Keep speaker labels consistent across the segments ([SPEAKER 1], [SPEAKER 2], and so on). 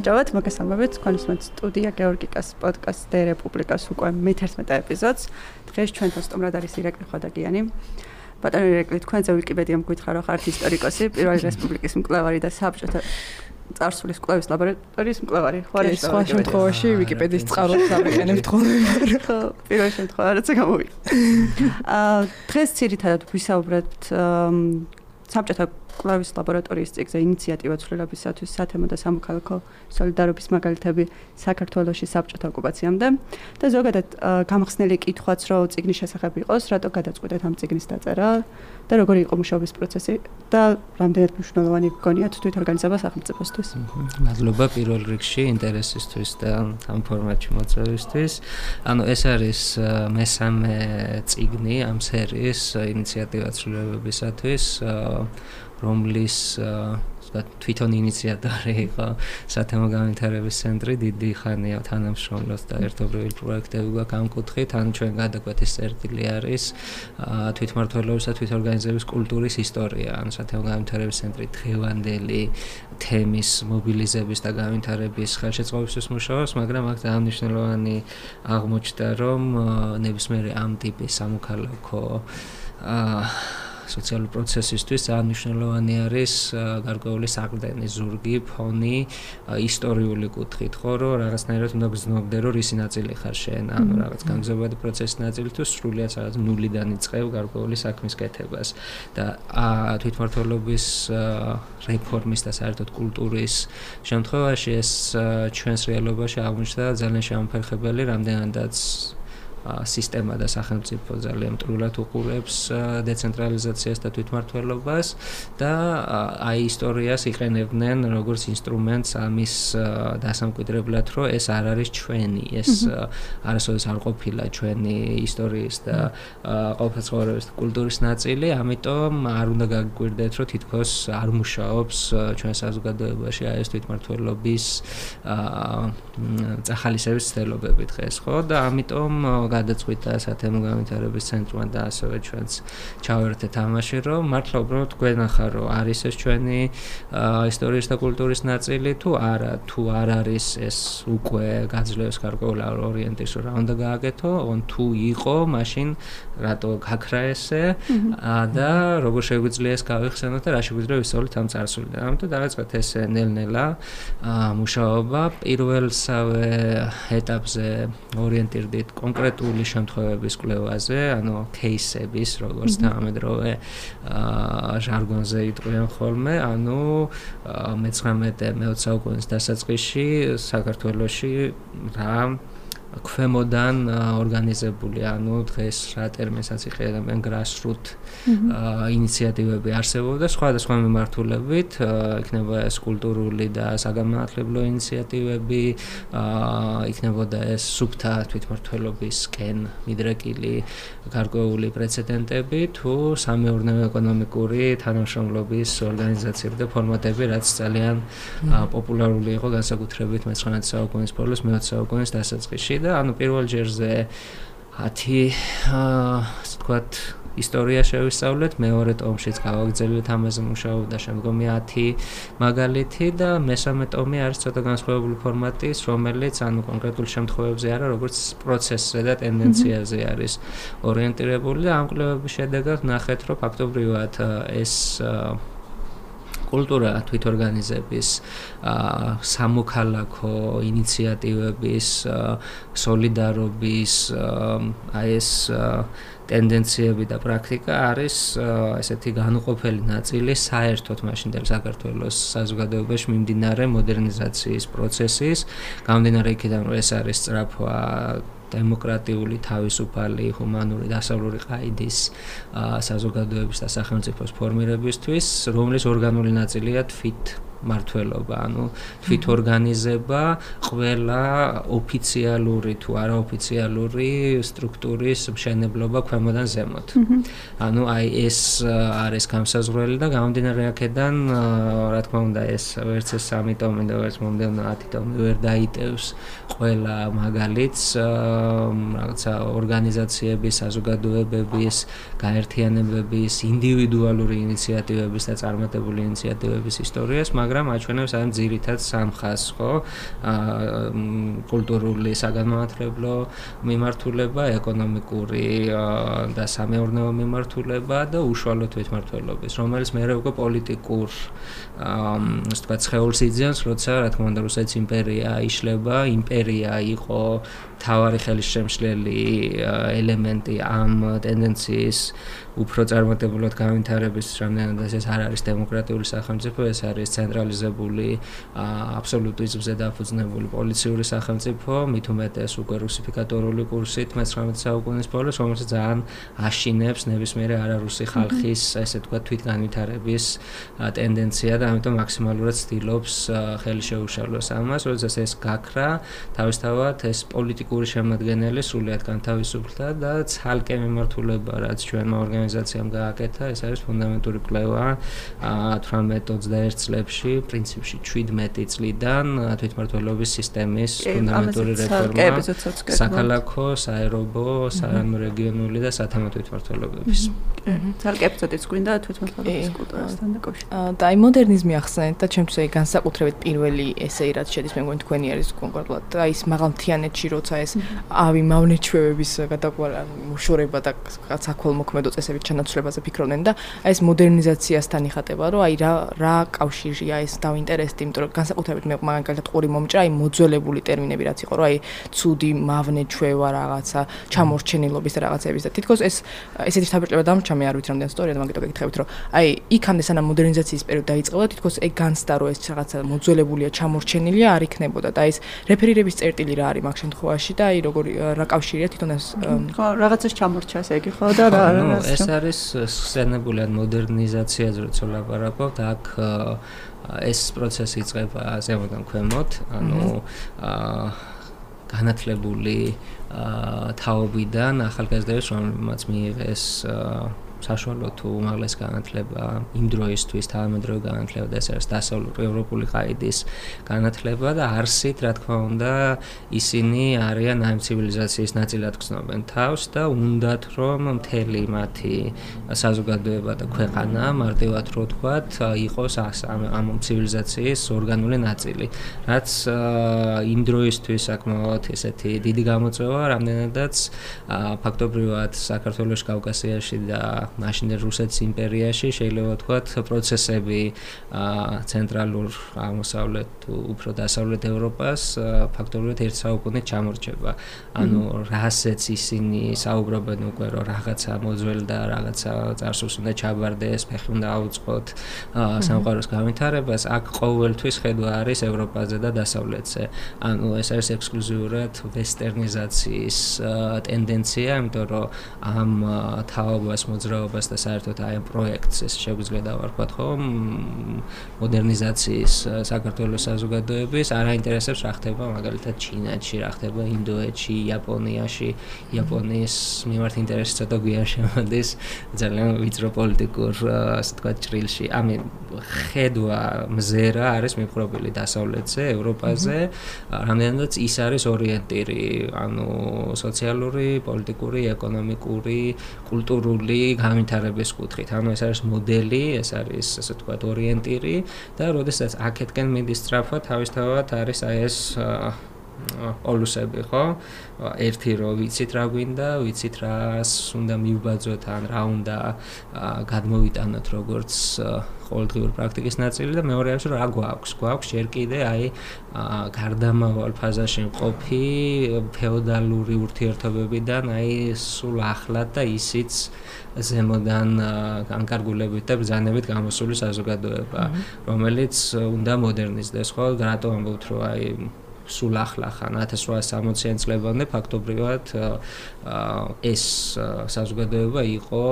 [SPEAKER 1] გამარჯობათ, მოგესალმებით. თქვენს მე სტუდია გეორგიკას პოდკასტ დე რესპუბლიკას უკვე მე-11 ეპიზოდს. დღეს ჩვენთან სტუმრად არის ირაკლი ხვადაგიანი. ბატონო ირაკლი, თქვენზე ვიკიპედიამ გითხრა რომ ხართ ისტორიკოსი, პირველი რესპუბლიკის მკვლევარი და საბჭოთა წარსულის კვლევის ლაბორატორიის მკვლევარი.
[SPEAKER 2] ხო, ეს სხვა შემთხვევაში ვიკიპედიის წყაროს ამეყენებთ ხოლმე.
[SPEAKER 1] ხო, პირველ შემთხვევაში რაც გამოვიდა. აა დღეს ცირითადად ვისაუბრეთ საბჭოთა კლავის ლაბორატორიის წიგზე ინიციატივა ცვლილებისათვის სათემო და სამოქალაქო სოლიდარობის მაგალითები საქართველოსი საბჭოთა ოკუპაციამდე და ზოგადად გამხსნელი კითხვაც რო წიგნის შესახებ იყოს, რატო გადაწყვეტეთ ამ წიგნის დაწერა და როგორი იყო მუშაობის პროცესი და რამდენად მნიშვნელოვანი გქონიათ თვით ორგანიზება სახელმწიფოსთვის.
[SPEAKER 3] მადლობა პირველ რიგში ინტერესისთვის და ამ ფორმატში მოწვევისთვის. ანუ ეს არის მესამე წიგნი ამ სერიის ინიციატივა ცვლილებებისათვის. რომლის ვთქვათ თვითონ ინიციატორი იყო სათემო განვითარების ცენტრი დიდი ხანია თანამშრომლობს და ერთობრივი პროექტები გვაქვს. ამ კუთხით ან ჩვენ გადაგვეთის წერტილი არის თვითმართველობის და თვითორგანიზების კულტურის ისტორია. ან სათემო განვითარების ცენტრი დღევანდელი თემის მობილიზების და განვითარების ხელშეწყობისთვის მუშაობს მაგრამ აქ ძალიან მნიშვნელოვანი აღმოჩნდა რომ ნებისმიერი ამ ტიპის სამოქალაქო აა სოციალური პროცესისთვის ძალიან მნიშვნელოვანი არის გარკვეული საყრდენი ზურგი, ფონი, ისტორიული კუთხით, ხო, რომ რაღაცნაირად უნდა გზნობდე, რომ ისი ნაწილი ხარ შენ, ანუ რაღაც განგზობადი პროცესის ნაწილი თუ სრულიად რაღაც ნულიდან იწყებ გარკვეული საქმის კეთებას. და თვითმართველობის რეფორმის და საერთოდ კულტურის შემთხვევაში ეს ჩვენს რეალობაში აღმოჩნდა ძალიან შეამფერხებელი, რამდენადაც სისტემა და სახელმწიფო ძალიან მტრულად უყურებს დეცენტრალიზაციას და თვითმართველობას და აი ისტორიას იყენებდნენ როგორც ინსტრუმენტს ამის დასამკვიდრებლად, რომ ეს არ არის ჩვენი, ეს არასოდეს არ ყოფილა ჩვენი ისტორიის და ყოველდღიურობის კულტურის ნაწილი, ამიტომ არ უნდა გაგვირდეთ, რომ თითქოს არ მუშაობს ჩვენ საზოგადოებაში აი ეს თვითმართველობის აა წახალისების ცდელობები დღეს, ხო? და ამიტომ გადაწყვიტა სათემო განვითარების ცენტრმა და ასევე ჩვენც ჩავერთეთ ამაში, რომ მართლა უბრალოდ გვენახა, რომ არის ეს ჩვენი ისტორიის და კულტურის ნაწილი თუ არა, თუ არ არის ეს უკვე გაძლევს გარკვეულ ორიენტირს, რა უნდა გააკეთო, ან თუ იყო, მაშინ რატო გაქრა ესე? და როგორ შეგვიძლია ეს გავიხსენოთ და რა შეგვიძლია ვისწავლოთ ამ წარსულიდან. ამიტომ დავაწყეთ ეს ნელ-ნელა მუშაობა. პირველსავე ეტაპზე ორიენტირდით კონკრეტ კონკრეტული შემთხვევების კვლევაზე, ანუ кейსების, როგორც თანამედროვე ჟარგონზე იტყვიან ხოლმე, ანუ მე-19 მე-20 საუკუნის დასაწყისში საქართველოში რა ქვემოდან ორგანიზებული, ანუ დღეს რა ტერმინსაც იყენებენ grassroot ინიციატივები არსებობდა სხვადასხვა მიმართულებით, იქნება ეს კულტურული და საგანმანათლებლო ინიციატივები, იქნებოდა ეს სუბთა თვითმართველობისკენ მიდრეკილი გარკვეული პრეცედენტები თუ სამეურნეო ეკონომიკური თანამშრომლობის ორგანიზაციები და ფორმატები, რაც ძალიან პოპულარული იყო განსაკუთრებით მე-19 საუკუნის ბოლოს, მე-20 საუკუნის დასაწყისში და ანუ პირველ ჯერზე 10 აა ასე ვთქვათ ისტორია შევისწავლეთ, მეორე ტომშიც გავაგრძელებთ ამაზე მუშაობა და შემდგომი 10 მაგალითი და მესამე ტომი არის ცოტა განსხვავებული ფორმატის, რომელიც ანუ კონკრეტულ შემთხვევებზე არა, როგორც პროცესზე და ტენდენციაზე არის ორიენტირებული და ამ კვლევების შედეგად ნახეთ, რომ ფაქტობრივად ეს კულტურა თვითორგანიზების სამოქალაქო ინიციატივების სოლიდარობის აი ეს ტენდენციები და პრაქტიკა არის ესეთი განუყოფელი ნაწილი საერთოდ მაშინდელ საქართველოს საზოგადოებაში მიმდინარე მოდერნიზაციის პროცესის. გამდინარე იქიდან რომ ეს არის სწრაფვა დემოკრატიული თავისუფალი ჰუმანური დასავლური ყაიდის საზოგადოების და სახელმწიფოს ფორმირებისთვის რომლის ორგანული ნაწილია თვით მართლობა, ანუ თვითორგანიზება ყველა ოფიციალური თუ არაოფიციალური სტრუქტურის მშენებლობა ქვემოდან ზემოთ. ანუ აი ეს არის გამსაზღვრელი და გამომდინარე აქედან, რა თქმა უნდა, ეს ვერც ეს სამი ტომი და ვერც მომდევნო 10 ტომი ვერ დაიტევს ყველა მაგალითს, რაღაცა ორგანიზაციების, საზოგადოებების, გაერთიანებების, ინდივიდუალური ინიციატივების და წარმატებული ინიციატივების ისტორიას, მაგრამ მაგრამ აჩვენებს ამ ძირითად სამხას, ხო? აა კულტურული საგანმანათლებლო მიმართულება, ეკონომიკური და სამეურნეო მიმართულება და უშუალო თვითმმართველობის, რომელიც მე უკვე პოლიტიკურ ასე ვთქვათ, შეეულს იძენს, როცა რა თქმა უნდა რუსეთის იმპერია იშლება, იმპერია იყო თავარი ხელისშემშლელი ელემენტი ამ ტენდენციის უფრო წარმატებულად განვითარების რამდენადაც ეს არ არის დემოკრატიული სახელმწიფო, ეს არის ცენტრალიზებული აბსოლუტიზმზე დაფუძნებული პოლიციური სახელმწიფო, მით უმეტეს უკვე რუსიფიკატორული კურსით 19 საუკუნის ბოლოს, რომელსაც ძალიან აშინებს ნებისმიერ არარუსი ხალხის, ესე თქვა, თვითგანვითარების ტენდენცია და ამიტომ მაქსიმალურად ცდილობს ხელი შეუშალოს ამას, როდესაც ეს გაქრა, თავისთავად ეს პოლიტიკური შემადგენელი სულიად განთავისუფლდა და ცალკე მიმართულება, რაც ჩვენმა ორგანიზაციამ გააკეთა, ეს არის ფუნდამენტური კვლევა 18-21 წლებში, პრინციპში 17 წლიდან თვითმმართველობის სისტემის ფუნდამენტური რეფორმა, საქალაქო, საერობო, სარეგიონული და სათემატო თვითმმართველობების.
[SPEAKER 1] ცალკე ეპიზოდიც გვინდა თვითმმართველობის კულტურასთან დაკავშირებით.
[SPEAKER 2] და აი მოდერნიზმი ახსენეთ და ჩემთვის აი განსაკუთრებით პირველი ესეი რაც შედის მე მგონი თქვენი არის კონკრეტულად და ის მაღალმთიანეთში როცა ეს ავი მავნეჩვევების გადაყვარა მუშორება და საქველმოქმედო წესები ერთ ჩანაცვლებაზე ფიქრობდნენ და აი ეს მოდერნიზაციასთან იხატება, რომ აი რა რა კავშირია ეს დავინტერესდი, იმიტომ რომ განსაკუთრებით მე მაგალითად ყური მომჭრა აი მოძველებული ტერმინები რაც იყო, რომ აი ცუდი მავნე ჩვევა რაღაცა, ჩამორჩენილობის რაღაცების და თითქოს ეს ესეთი თაბერტლება დამრჩა მე არ ვიცი რამდენი ისტორია და მაგიტო გეკითხებით, რომ აი იქამდე სანამ მოდერნიზაციის პერიოდი დაიწყო და თითქოს ეგ განცდა რომ ეს რაღაცა მოძველებულია, ჩამორჩენილია არ იქნებოდა და ეს რეფერირების წერტილი რა არის მაგ შემთხვევაში და აი როგორი რა კავშირია თვითონ ეს
[SPEAKER 1] ხო რაღაცას ჩამორჩას ეგი ხო და რა
[SPEAKER 3] ეს არის ხსენებული ან მოდერნიზაციაზე როცა ლაპარაკობთ, აქ ეს პროცესი იწყება ზემოდან ქვემოთ, ანუ აა განათლებული აა თაობიდან ახალგაზრდებს რომელმაც მიიღეს აა საშუალო თუ უმაღლეს განათლება იმ დროისთვის თანამედროვე განათლება და ეს არის დასავლური ევროპული ყაიდის განათლება და არსით რა თქმა უნდა ისინი არიან ამ ცივილიზაციის ნაწილად გრძნობენ თავს და უნდათ რომ მთელი მათი საზოგადოება და ქვეყანა მარტივად რო თქვათ იყოს ამ ცივილიზაციის ორგანული ნაწილი რაც იმ დროისთვის საკმაოდ ესეთი დიდი გამოწვევა რამდენადაც ფაქტობრივად საქართველოს კავკასიაში და მაშინ რუსეთის იმპერიაში შეიძლება ვთქვათ პროცესები ცენტრალურ აღმოსავლეთ უფრო დასავლეთ ევროპას ფაქტობრივად ერთ საუკუნით ჩამორჩება. ანუ რასაც ისინი საუბრობენ უკვე რომ რაღაცა მოძველდა, რაღაცა წარსულს უნდა ჩაბარდეს, ფეხი უნდა აუწყოთ სამყაროს განვითარებას, აქ ყოველთვის ხედვა არის ევროპაზე და დასავლეთზე. ანუ ეს არის ექსკლუზიურად ვესტერნიზაციის ტენდენცია, იმიტომ რომ ამ თაობას მოძრაობა მოძრაობას და საერთოდ აი ამ პროექტს ეს შეგვიძლია დავარქვათ ხო? მოდერნიზაციის საქართველოს საზოგადოების არ აინტერესებს რა ხდება მაგალითად ჩინეთში რა ხდება ინდოეთში იაპონიაში. იაპონიის მიმართ ინტერესი ცოტა გვიან შემოდის. ძალიან ვიწრო პოლიტიკურ ასე თქვა ჭრილში. ამი ხედვა მზერა არის მიფრობილი დასავლეთზე ევროპაზე. რამდენადაც ის არის ორიენტირი ანუ სოციალური პოლიტიკური ეკონომიკური კულტურული განვითარების კუთხით. ანუ ეს არის მოდელი, ეს არის ასე ვთქვათ ორიენტირი და როდესაც აქეთკენ მიდის სწრაფად, თავისთავად არის აი ეს პოლუსები, ხო? ერთი რო ვიცით რა გვინდა, ვიცით რას უნდა მივბაძოთ ან რა უნდა გადმოვიტანოთ როგორც ყოველდღიური პრაქტიკის ნაწილი და მეორე არის რა გვაქვს? გვაქვს ჯერ კიდე აი გარდამავალ ფაზაში მყოფი ფეოდალური ურთიერთობებიდან აი სულ ახლად და ისიც ზემოდან განკარგულებით და ბრძანებით გამოსული საზოგადოება, რომელიც უნდა მოდერნიზდეს, ხო? რატო ამბობთ რომ აი სულ ახლა ხან 1860-იან წლებამდე ფაქტობრივად ეს საზოგადოება იყო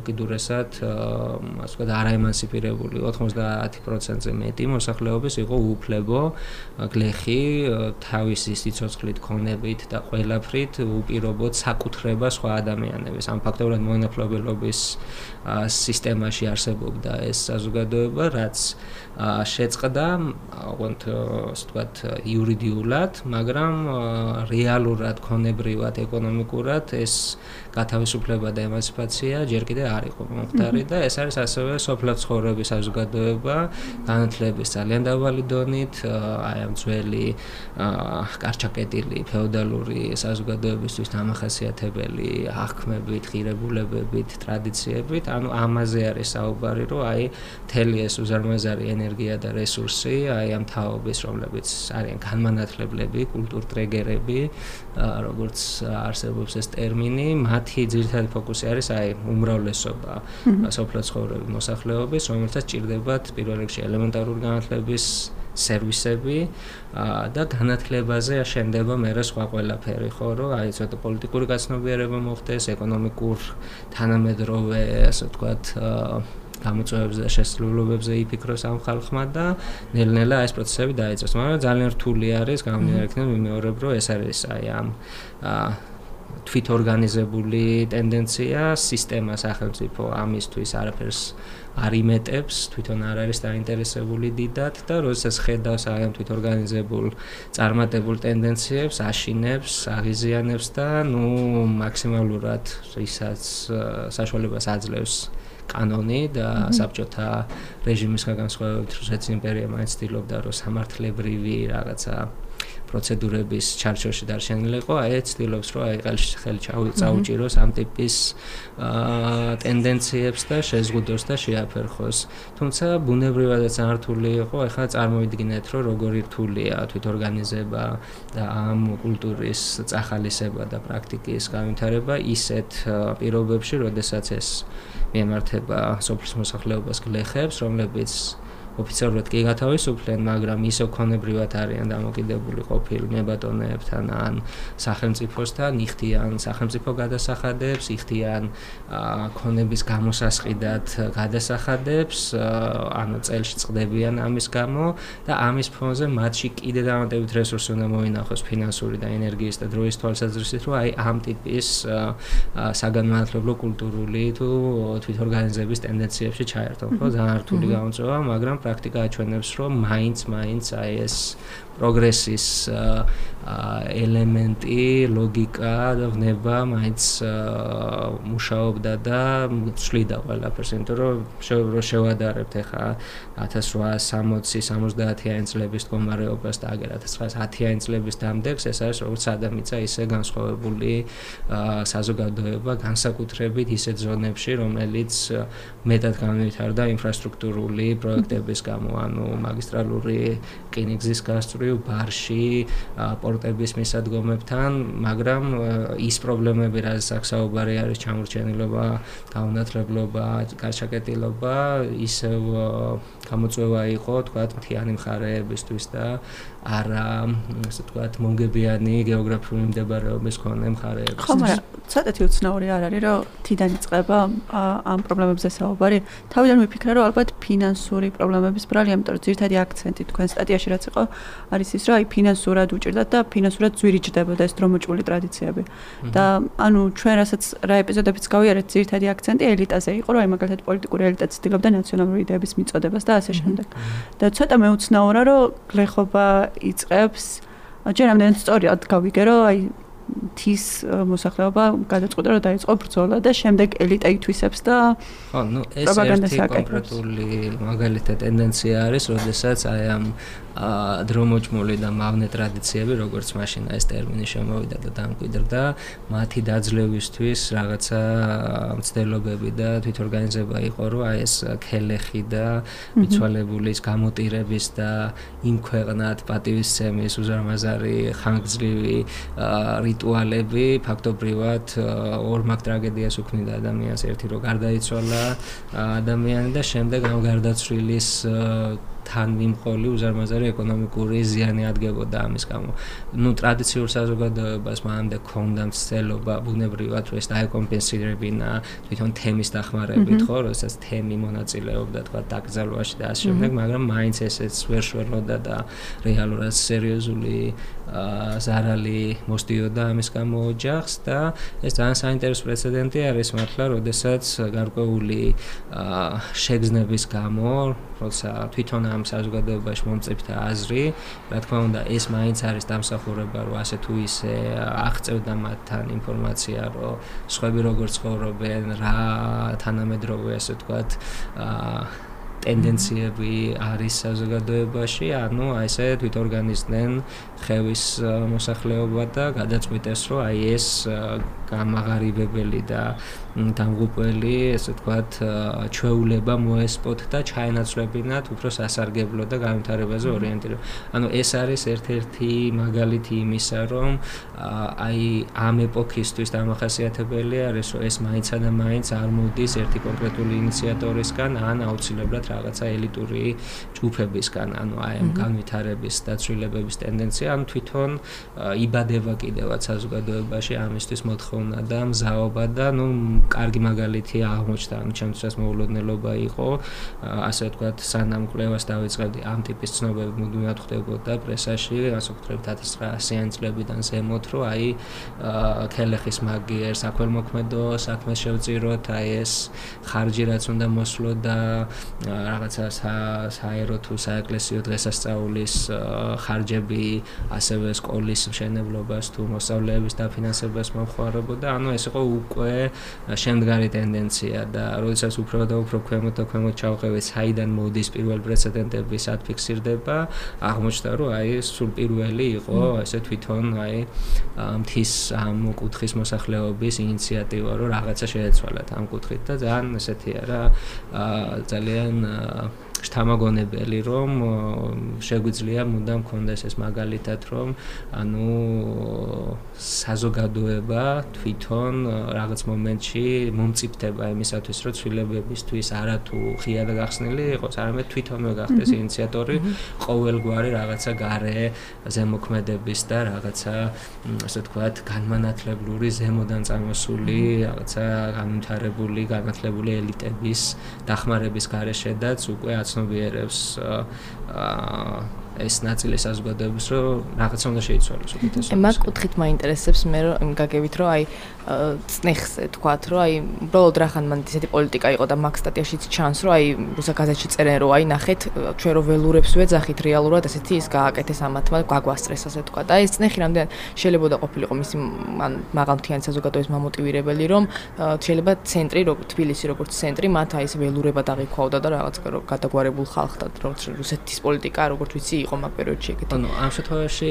[SPEAKER 3] უკიდურესად ასე ვთქვათ არაემანსიპირებული. 90%-ზე მეტი მოსახლეობის იყო უფლებო გლეხი თავისი სიცოცხლით ქონებით და ყველაფრით უპირობოდ საკუთრება სხვა ადამიანების. ამ ფაქტობრივად მონოფლობელობის სისტემაში არსებობდა ეს საზოგადოება რაც შეწყდა, ოღონდ ასე ვთქვათ იურიდი იდეოლოგიურად, მაგრამ რეალურად, ქონებრივად, ეკონომიკურად ეს გათავისუფლება და ემანსიპაცია ჯერ კიდევ არ იყო მომხდარი და ეს არის ასევე სოფლად ცხოვრების საზოგადოება, განათლების ძალიან დაბალი დონით, აი ამ ძველი კარჩაკეტილი ფეოდალური საზოგადოებისთვის დამახასიათებელი აღქმებით, ღირებულებებით, ტრადიციებით, ანუ ამაზე არის საუბარი, რომ აი მთელი ეს უზარმაზარი ენერგია და რესურსი, აი ამ თაობის, რომლებიც არიან განმანათლებლები, კულტურტრეგერები, როგორც არსებობს ეს ტერმინი, მათ მათი ძირითადი ფოკუსი არის აი უმრავლესობა სოფლის ცხოვრების მოსახლეობის, რომელსაც ჭირდებათ პირველ რიგში ელემენტარული განათლების სერვისები და განათლებაზე აშენდება მეორე სხვა ყველაფერი, ხო, რომ აი ცოტა პოლიტიკური გაცნობიერება მოხდეს, ეკონომიკურ თანამედროვე, ასე ვთქვათ, გამოწვევებზე და შესრულობებზე იფიქროს ამ ხალხმა და ნელ-ნელა ეს პროცესები დაიწყოს. მაგრამ ძალიან რთული არის გამომდინარე მიმეორებ, რომ ეს არის აი ამ თვითორგანიზებული ტენდენცია, სისტემა სახელმწიფო ამისთვის არაფერს არ იმეტებს, თვითონ არ არის დაინტერესებული დიდად და როდესაც ხედავს აი ამ თვითორგანიზებულ წარმატებულ ტენდენციებს, აშინებს, აღიზიანებს და ნუ მაქსიმალურად ისაც საშუალებას აძლევს კანონი და საბჭოთა რეჟიმის განსხვავებით რუსეთის იმპერია მაინც ცდილობდა რომ სამართლებრივი რაღაცა პროცედურების ჩარჩოში დარჩენილიყო, აი ცდილობს რომ აი ხელი ჩაუჭიროს ამ ტიპის აა ტენდენციებს და შეზღუდოს და შეაფერხოს. თუმცა ბუნებრივადაც ართული იყო, ახლა წარმოვიდგინეთ რომ როგორი რთულია თვითორგანიზება და ამ კულტურის წახალისება და პრაქტიკის განვითარება. ისეთ პირობებში, როდესაც ეს მიემართება სოფლის მოსახლეობას გლეხებს, რომლებიც ოფიციალურად კი გათავისუფლენ, მაგრამ ისო ქონებრივად არიან დამოკიდებული ყოფილი ნებატონეებთან ან სახელმწიფოსთან, იხდიან სახელმწიფო გადასახადებს, იხდიან ქონების გამოსასყიდად გადასახადებს, ანუ წელში წდებიან ამის გამო და ამის ფონზე მათში კიდე დამატებით რესურსი უნდა მოინახოს ფინანსური და ენერგიის და დროის თვალსაზრისით, რომ აი ამ ტიპის საგანმანათლებლო კულტურული თუ თვითორგანიზების ტენდენციებში ჩაერთონ, ხო? ძალიან რთული გამოწვევა, მაგრამ პრაქტიკა აჩვენებს, რომ მაინც მაინც აი ეს პროგრესის ელემენტი, ლოგიკა და ვნება მაინც მუშაობდა და ცვლიდა ყველაფერს, იმიტომ რომ შევადარებთ ახლა 1860-70-იანი წლების მდგომარეობას და აგერ 1910-იანი წლების დამდეგს, ეს არის როგორც ადამიცა ისე განსხვავებული საზოგადოება, განსაკუთრებით ისეთ ზონებში, რომელიც მეტად განვითარდა ინფრასტრუქტურული პროექტების გამო, ანუ მაგისტრალური რკინიგზის გასწვრივ ისევ ბარში პორტების მისადგომებთან, მაგრამ ის პრობლემები, რასაც საუბარი არის ჩამორჩენილობა, გაუნათლებლობა, გაჩაკეტილობა, ისევ გამოწვევა იყო, თქვა, მთიანი მხარეებისთვის და არა, ასე თქვა, მონგებიანი გეოგრაფიული მდებარეობის მქონე მხარეებისთვის.
[SPEAKER 1] ხო, მაგრამ ცოტათი უცნაური არ არის, რომ თიდან იწყება ამ პრობლემებზე საუბარი. თავიდან ვიფიქრე, რომ ალბათ ფინანსური პრობლემების ბრალია, იმიტომ რომ ძირითადი აქცენტი თქვენ სტატიაში რაც იყო, არის ის, რომ აი ფინანსურად უჭირდათ და ფინანსურად ძვირიჭდებოდა ეს დრომოჭული ტრადიციები. და ანუ ჩვენ რასაც რა ეპიზოდებიც გავიარეთ, ძირითადი აქცენტი ელიტაზე იყო, რომ აი მაგალითად პოლიტიკური ელიტა ცდილობდა ნაციონალური იდეების მიწოდებას და ასე შემდეგ. და ცოტა მეუცნაურა, რომ გლეხობა იწევს ჯერ ამდენ სწორად გავიგე, რომ აი თის მოსახლეობა გადაწყვეტა რომ დაიწყო ბრძოლა და შემდეგ ელიტა ითვისებს და
[SPEAKER 3] ხო, ნუ ეს ერთი კონკრეტული მაგალითად ტენდენცია არის, როდესაც აი ამ დრომოჭმული და მავნე ტრადიციები, როგორც მაშინ ეს ტერმინი შემოვიდა და დამკვიდრდა, მათი დაძლევისთვის რაღაცა მცდელობები და თვითორგანიზება იყო, რომ აი ეს ქელეხი და მიცვალებულის გამოტირების და იმ ქვეყნად პატივისცემის უზარმაზარი ხანგრძლივი რიტუალები ფაქტობრივად ორმაგ ტრაგედიას უქმნიდა ადამიანს. ერთი რო გარდაიცვალა ადამიანი და შემდეგ ამ გარდაცვლილის თან მიმყოლი უზარმაზარი ეკონომიკური ზიანი ადგებოდა ამის გამო. ნუ ტრადიციულ საზოგადოებას მანამდე ქონდა მცდელობა ბუნებრივად ეს დაეკომპენსირებინა თვითონ თემის დახმარებით, ხო, როდესაც თემი მონაწილეობდა თქვა დაკრძალვაში და ასე შემდეგ, მაგრამ მაინც ესეც ვერ შველოდა და რეალურად სერიოზული ზარალი მოსდიოდა ამის გამო ოჯახს და ეს ძალიან საინტერესო პრეცედენტი არის მართლა, როდესაც გარკვეული შეგრძნების გამო, როცა თვითონ ამ ამ საზოგადოებაში მომწიფთა აზრი, რა თქმა უნდა, ეს მაინც არის დამსახურება, რომ ასე თუ ისე აღწევდა მათთან ინფორმაცია, რომ სხვები როგორ ცხოვრობენ, რა თანამედროვე ასე ვთქვათ, აა ტენდენციები არის საზოგადოებაში, ანუ აი ესე თვითორგანიზდნენ ხევის მოსახლეობა და გადაწყვიტეს, რომ აი ეს გამაღარიბებელი და დამღუპველი, ესე ვთქვათ, ჩვეულება მოესპოთ და ჩაენაცვლებინათ უფრო სასარგებლო და განვითარებაზე ორიენტირება. ანუ ეს არის ერთ-ერთი მაგალითი იმისა, რომ აი ამ ეპოქისთვის დამახასიათებელი არის, რომ ეს მაინცა და მაინც არ მოდის ერთი კონკრეტული ინიციატორისგან, ან აუცილებლად რაღაცა ელიტური ჯგუფებისგან, ანუ აი ამ განვითარების და ცვლილებების ტენდენცია, ანუ თვითონ იბადება კიდევაც საზოგადოებაში ამისთვის მოთხოვნა და მზაობა და ნუ კარგი მაგალითი აღმოჩნდა, ანუ ჩემთვის მოულოდნელობა იყო, ასე ვთქვათ, სანამ კვლევას დავიწყებდი ამ ტიპის ცნობები მუდმივად ხდებოდა პრესაში, ასე ვთქვათ 1900-იან წლებიდან ზემოთ, რომ აი ქელეხის მაგიერ საქველმოქმედო საქმეს შევწიროთ, აი ეს ხარჯი რაც უნდა მოსვლო და რაღაცა საერო თუ საეკლესიო დღესასწაულის ხარჯები, ასევე სკოლის მშენებლობას თუ მოსწავლეების დაფინანსებას მომხმარებოდა, ანუ ეს იყო უკვე შემდგარი ტენდენცია და როდესაც უფრო და უფრო ქვემოთ და ქვემოთ ჩავყევით, საიდან მოდის პირველ პრეცედენტები სათფიქსირდება, აღმოჩნდა, რომ აი სულ პირველი იყო ესე თვითონ აი მთის ამ კუთხის მოსახლეობის ინიციატივა, რომ რაღაცა შეეცვალათ ამ კუთხით და ძალიან ესეთია რა ძალიან შთამაგონებელი რომ შეგვიძლია მუდამ კონდეს ეს მაგალითად რომ ანუ საზოგადოება თვითონ რაღაც მომენტში მომწიფდება იმისათვის რომ ცვლილებებისთვის არა თუ ღია და გახსნილი იყოს არამედ თვითონვე გახდეს ინიციატორი ყოველგვარი რაღაცა gare ზემოქმედების და რაღაცა ასე თქვათ განმანათლებლური ზემოდან წამოსული რაღაცა განვითარებული განათლებული ელიტების დახმარების garaშე და უკვე ცნობიერებს ეს ნაწილი საზოგადოების რომ რაღაცა უნდა შეიცვალოს უკეთესად.
[SPEAKER 2] მაგ კუთხით მაინტერესებს მე რომ გაგებით რომ აი წნეხზე თქვათ რომ აი უბრალოდ რახან მან ისეთი პოლიტიკა იყო და მაგ სტატიაშიც ჩანს რომ აი რუსა გაზეთში წერენ რომ აი ნახეთ ჩვენ რო ველურებს ვეძახით რეალურად ესეთი ის გააკეთეს ამათმა გაგვასტრეს ასე თქვა და ეს წნეხი რამდენ შეიძლება და ყოფილიყო მისი მან მაღალმთიანი საზოგადოების მამოტივირებელი რომ შეიძლება ცენტრი როგორც თბილისი როგორც ცენტრი მათ აი ეს ველურება დაღიქვაოდა და რაღაც გადაგვარებულ ხალხთან როგორც რუსეთის პოლიტიკა როგორც ვიცი იყო მაგ პერიოდში ეგეთი.
[SPEAKER 3] ანუ ამ შემთხვევაში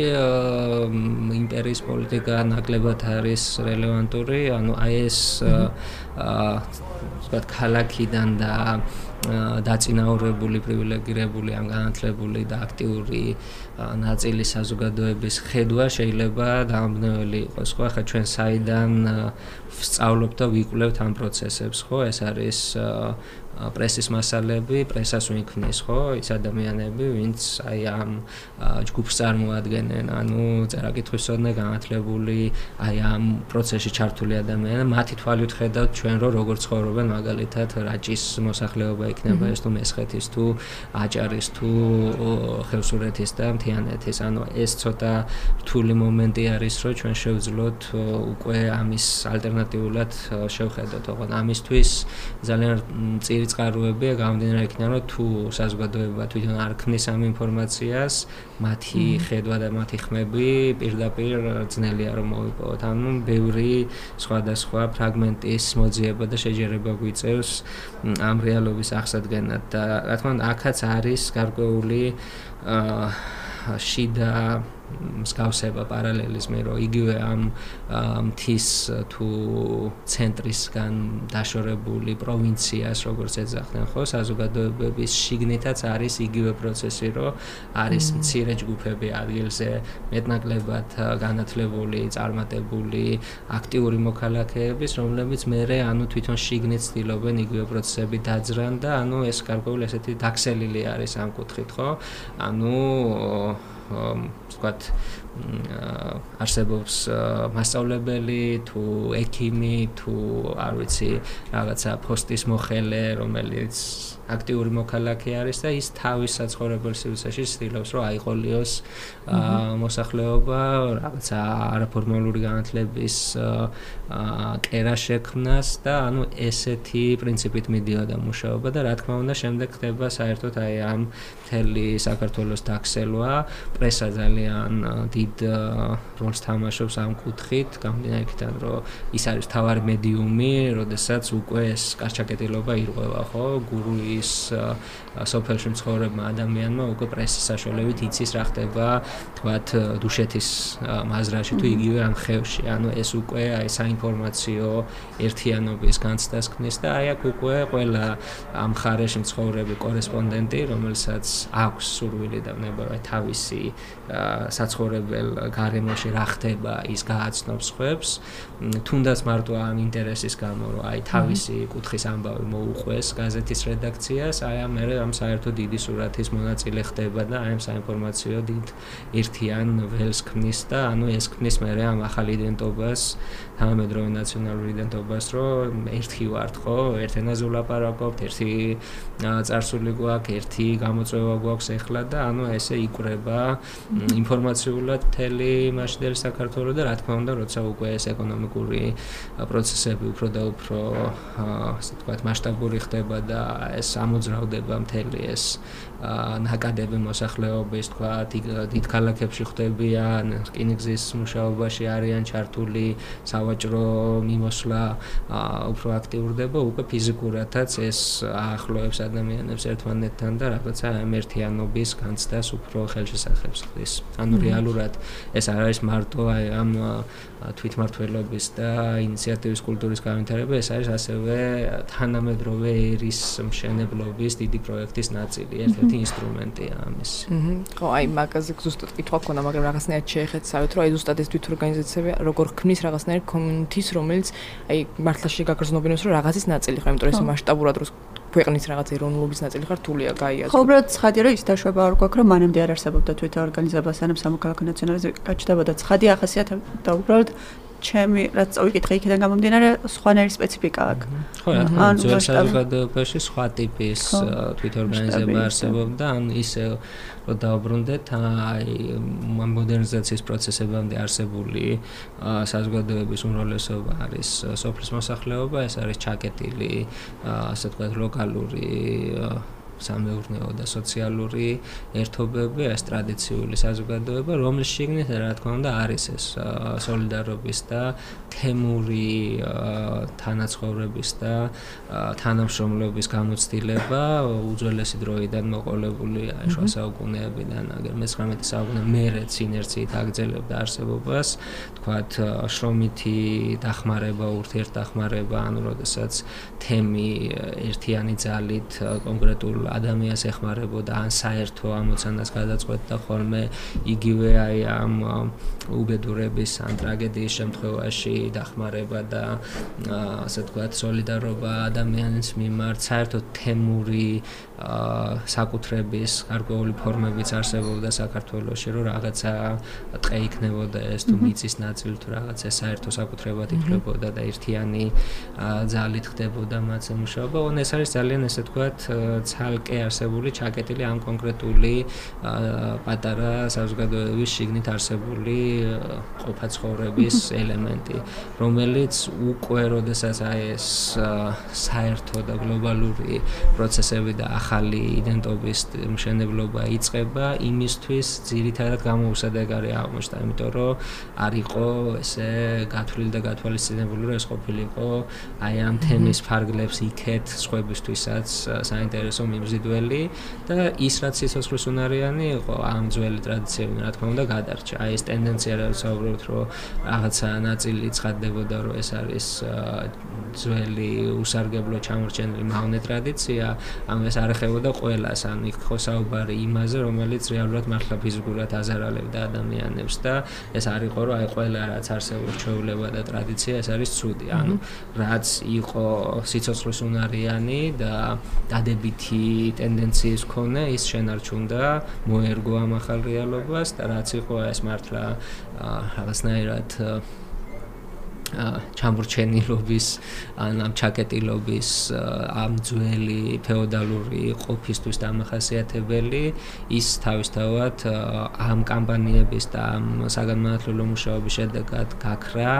[SPEAKER 3] იმპერიის პოლიტიკა ნაკლებად არის რელევანტური, ანუ აი ეს აა ვთქვათ ქალაქიდან და დაწინაურებული პრივილეგირებული ან განათლებული და აქტიური ნაწილი საზოგადოების ხედვა შეიძლება დამბნეველი იყოს ხო? ახლა ჩვენ საიდან ვსწავლობთ და ვიკვლევთ ამ პროცესებს ხო? ეს არის პრესის მასალები, პრესას ვინქმნის, ხო, ის ადამიანები, ვინც აი ამ ჯგუფს წარმოადგენენ, ანუ წერა-კითხვისოდნე განათლებული, აი ამ პროცესში ჩართული ადამიანები, მათი თვალით ხედავთ ჩვენ რო როგორ ცხოვრობენ, მაგალითად, რაჭის მოსახლეობა იქნება ეს თუ მესხეთის თუ აჭარის თუ ხევსურეთის და მთიანეთის, ანუ ეს ცოტა რთული მომენტი არის, რომ ჩვენ შევძლოთ უკვე ამის ალტერნატიულად შევხედოთ, ოღონდ. ამისთვის ძალიან წირი წყაროებია გამომდინარე იქიდან რომ თუ საზოგადოება თვითონ არ ქმნის ამ ინფორმაციას მათი ხედვა და მათი ხმები პირდაპირ ძნელია რომ მოვიპოვოთ. ანუ ბევრი სხვადასხვა ფრაგმენტის მოძიება და შეჯერება გვიწევს ამ რეალობის აღსადგენად და რა თქმა უნდა აქაც არის გარკვეული აა შიდა მსგავსება პარალელიზმი რომ იგივე ამ მთის თუ ცენტრისგან დაშორებული პროვინციას როგორც ეძახდნენ ხო? საზოგადოებების შიგნითაც არის იგივე პროცესი რომ არის მცირე ჯგუფები ადგილზე მეტნაკლებად განათლებული წარმატებული აქტიური მოქალაქეების რომლებიც მეორე ანუ თვითონ შიგნით ცდილობენ იგივე პროცესები დაძრან და ანუ ეს გარკვეული ესეთი დაქსელილი არის ამ კუთხით ხო? ანუ ვთქვათ, არსებობს მასწავლებელი თუ ექიმი თუ არ ვიცი, რაღაცა პოსტის მოხელე, რომელიც აქტიური მოქალაქე არის და ის თავის საცხოვრებელ სივრცეში ცდილობს რომ აიყოლიოს მოსახლეობა რაღაცა არაფორმალური განათლების კერა შექმნას და ანუ ესეთი პრინციპით მიდიოდა მუშაობა და რა თქმა უნდა შემდეგ ხდება საერთოდ აი ამ მთელი საქართველოს დაქსელვა პრესა ძალიან დიდ როლს თამაშობს ამ კუთხით. გამდინარეიდან რომ ის არის თავარი მედიუმი როდესაც უკვე ეს კარჩაკეტილობა ირღვევა ხო? გურუი ის სოფელში მცხოვრებმა ადამიანმა უკვე პრესის საშუალებით იცის რა ხდება თქვათ დუშეთის მაზრაში თუ იგივე ამ ხევში. ანუ ეს უკვე აი საინფორმაციო ერთიანობის განცდას ქმნის და აი აქ უკვე ყველა ამ ხარეში მცხოვრები კორესპონდენტი რომელსაც აქვს სურვილი და ნება აი თავისი საცხოვრებელ გარემოში რა ხდება ის გააცნობს ხებს თუნდაც მარტო ამ ინტერესის გამო რომ აი თავისი კუთხის ამბავი მოუყვეს გაზეთის რედაქცია ინფორმაციას, აი ამ მერე ამ საერთო დიდი სურათის მონაწილე ხდება და აი ამ საინფორმაციო დიდ ერთიან ველს ქმნის და ანუ ეს ქმნის მერე ამ ახალ იდენტობას, თანამედროვე ნაციონალურ იდენტობას, რომ ერთი ვართ, ხო? ერთ ენაზე ვლაპარაკობთ, ერთი წარსული გვაქვს, ერთი გამოწვევა გვაქვს ეხლა და ანუ ესე იკრება ინფორმაციულად მთელი მასშტაბი საქართველოს და რა თქმა უნდა, როცა უკვე ეს ეკონომიკური პროცესები უფრო და უფრო ასე ვთქვათ მასშტაბური ხდება და ეს ამოძრავდება მთელი ეს ნაკადები მოსახლეობის თქვა დიდ ქალაქებში ხდებიან რკინიგზის მუშაობაში არიან ჩართული სავაჭრო მიმოსვლა უფრო აქტიურდება უკვე ფიზიკურადაც ეს აახლოებს ადამიანებს ერთმანეთთან და რაღაცა ამერთიანობის განცდას უფრო ხელშესახებს ხდის. ანუ რეალურად ეს არ არის მარტო აი ამ თვითმართველობის და ინიციატივის კულტურის განვითარება ეს არის ასევე თანამედროვე ერის მშენებლობის დიდი პროექტის ნაწილი ერთ-ერთი ერთ ინსტრუმენტია ამის.
[SPEAKER 2] ხო, აი მაგაზე ზუსტად კითხვა ქონა, მაგრამ რაღაცნაირად შეეხეთ, რომ აი ზუსტად ეს თვითორგანიზაციები როგორ ქმნის რაღაცნაირ კომიუნიტის, რომელიც აი მართლაში გაგრძნობინოს, რომ რაღაცის ნაწილი ხარ, იმიტომ რომ ეს მასშტაბურად რო ქვეყნის რაღაც ეროვნულობის ნაწილი ხარ, თულია გაიაზრო.
[SPEAKER 1] ხო, უბრალოდ ცხადია, რომ ის დაშვება არ გვაქვს, რომ მანამდე არ არსებობდა თვითორგანიზება, სანამ სამოქალაქო ნაციონალიზმი გაჩნდებოდა. ცხადი ახასიათებდა და უბრალოდ ჩემი რაც წავიკითხე იქიდან გამომდინარე სხვანაირი სპეციფიკა აქვს.
[SPEAKER 3] ხო, ანუ ძველ საზოგადოებაში სხვა ტიპის თვითორგანიზება არსებობდა, ან ისე რომ დაუბრუნდეთ აი მოდერნიზაციის პროცესებამდე არსებული საზოგადოების უმრავლესობა არის სოფლის მოსახლეობა, ეს არის ჩაკეტილი ასე ვთქვათ ლოკალური სამეურნეო და სოციალური ერთობები, ეს ტრადიციული საზოგადოება, რომლის შიგნით რა თქმა უნდა არის ეს სოლიდარობის და თემური თანაცხოვრების და თანამშრომლობის გამოცდილება უძველესი დროიდან მოყოლებული აი შუა საუკუნეებიდან, აგერ მე-19 საუკუნე მერეც ინერციით აგრძელებდა არსებობას, თქვათ შრომითი დახმარება, ურთიერთდახმარება, ანუ როდესაც თემი ერთიანი ძალით კონკრეტულ ადამიანს ეხმარებოდა ან საერთო ამოცანას გადაწყვეტდა ხოლმე იგივე აი ამ უბედურების ან ტრაგედიის შემთხვევაში დახმარება და ასე ვთქვათ სოლიდარობა ადამიანის მიმართ საერთო თემური საკუთრების გარკვეული ფორმებიც არსებობდა საქართველოში რომ რაღაცა ტყე იქნებოდა ეს თუ მიწის ნაწილი თუ რაღაცა საერთო საკუთრებად ითვლებოდა და ერთიანი ძალით ხდებოდა მათზე მუშაობა. ონ ეს არის ძალიან ესე ვთქვათ ცალ ცალკე არსებული ჩაკეტილი ამ კონკრეტული პატარა საზოგადოების შიგნით არსებული ყოფაცხოვრების ელემენტი, რომელიც უკვე როდესაც აი ეს საერთო და გლობალური პროცესები და ახალი იდენტობის მშენებლობა იწყება, იმისთვის ძირითადად გამოუსადეგარი აღმოჩნდა, იმიტომ რომ არ იყო ესე გათვლილი და გათვალისწინებული, რომ ეს ყოფილიყო აი ამ თემის ფარგლებს იქეთ სხვებისთვისაც საინტერესო მიმ მზიდველი და ის რაც სიცოცხლის უნარიანი იყო ამ ძველი ტრადიციები რა თქმა უნდა გადარჩა. აი ეს ტენდენცია რაც საუბრობთ რომ რაღაცა ნაწილი ცხადდებოდა რომ ეს არის ძველი უსარგებლო ჩამორჩენილი მავნე ტრადიცია, ამ ეს არ ეხებოდა ყველას, ან იქ ხო საუბარი იმაზე, რომელიც რეალურად მართლა ფიზიკურად აზარალებდა ადამიანებს და ეს არ იყო რომ აი ყველა რაც არსებობს ჩვეულება და ტრადიცია ეს არის ცუდი. ანუ რაც იყო სიცოცხლის უნარიანი და დადებითი ტენდენციის ქონე, ის შენარჩუნდა, მოერგო ამ ახალ რეალობას და რაც იყო ეს მართლა რაღაცნაირად ჩამორჩენილობის ან ამ ჩაკეტილობის ამ ძველი ფეოდალური ყოფისთვის დამახასიათებელი ის თავისთავად ამ კამპანიების და ამ საგანმანათლებლო მუშაობის შედეგად გაქრა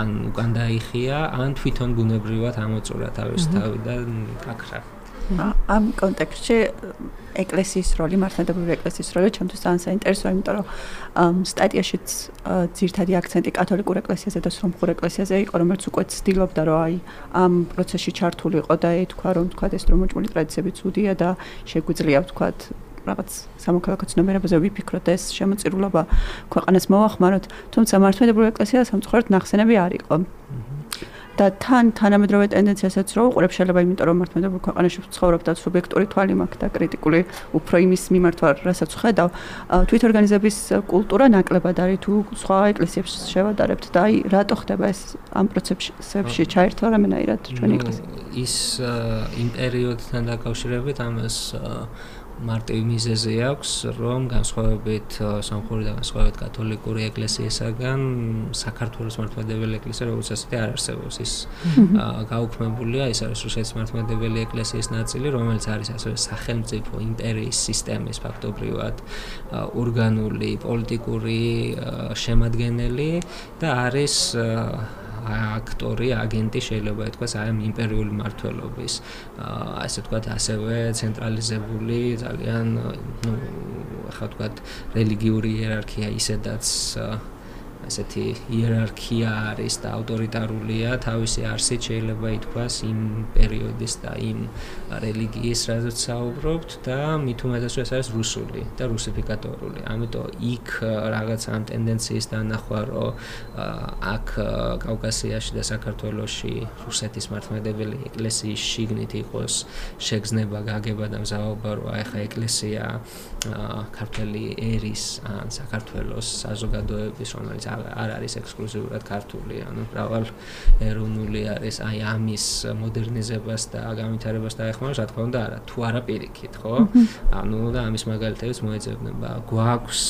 [SPEAKER 3] ან უკან დაიხია ან თვითონ ბუნებრივად ამოწურა თავის თავიდან გაქრა.
[SPEAKER 1] ამ კონტექსტში ეკლესიის როლი, მართლმადიდებლური ეკლესიის როლი ჩემთვის ძალიან საინტერესოა, იმიტომ რომ სტატიაშიც ძირთადი აქცენტი კათოლიკურ ეკლესიაზე და სრომხურ ეკლესიაზე იყო, რომელიც უკვე ცდილობდა, რომ აი ამ პროცესში ჩართულიყო და ეთქვა, რომ თქვა ეს დრომოჭმული ტრადიციები ცუდია და შეგვიძლია თქვა რაღაც სამოქალაქო ცნობიერებაზე ვიფიქროთ ეს შემოწირულობა ქვეყანას მოახმაროთ, თუმცა მართლმადიდებლური ეკლესია სამწუხაროდ ნახსენები არ იყო. და თან თანამედროვე ტენდენციასაც რო უყურებ შეიძლება იმიტომ რომ მართლმადიდებლურ ქვეყანაში ვცხოვრობ და სუბიექტური თვალი მაქვს და კრიტიკული უფრო იმის მიმართვა რასაც ხედავ. თვით ორგანიზების კულტურა ნაკლებად არის თუ სხვა ეკლესიებს შევადარებთ და აი რატო ხდება ეს ამ პროცესებში ჩაერთვა რამენაირად ჩვენი ეკლესია?
[SPEAKER 3] ის იმ პერიოდთან დაკავშირებით ამას მარტივი მიზეზი აქვს, რომ განსხვავებით სამხური და განსხვავებით კათოლიკური ეკლესიისაგან საქართველოს მართლმადიდებელი ეკლესია როგორც ასეთი არ არსებობს. ის გაუქმებულია, ეს არის რუსეთის მართლმადიდებელი ეკლესიის ნაწილი, რომელიც არის ასევე სახელმწიფო იმპერიის სისტემის ფაქტობრივად ორგანული პოლიტიკური შემადგენელი და არის აქტორი, აგენტი შეიძლება ითქვას აი ამ იმპერიული მართლობის. აა ასე ვთქვათ, ასევე ცენტრალიზებული ძალიან ნუ ახლა ვთქვათ რელიგიური იერარქია ისედაც ასეთი იერარქია არის და ავტორიტარულია თავისი არსით შეიძლება ითქვას იმ პერიოდის და იმ რელიგიის რაზეც საუბრობთ და მით უმეტეს ეს არის რუსული და რუსიფიკატორული. ამიტომ იქ რაღაც ამ ტენდენციის დანახვა რომ აქ კავკასიაში და საქართველოში რუსეთის მართლმადებელი ეკლესიის შიგნით იყოს შეგზნება, გაგება და მზაობა რომ აი ხა ეკლესია ქართული ერის ან საქართველოს საზოგადოების რომელიც არ არის ექსკლუზიურად ქართული, ანუ მრავალ ეროვნული არის, აი ამის მოდერნიზებას და განვითარებას დაეხმაროს, რა თქმა უნდა, არა, თუ არა პირიქით, ხო? ანუ და ამის მაგალითებს მოეძებნება. გვაქვს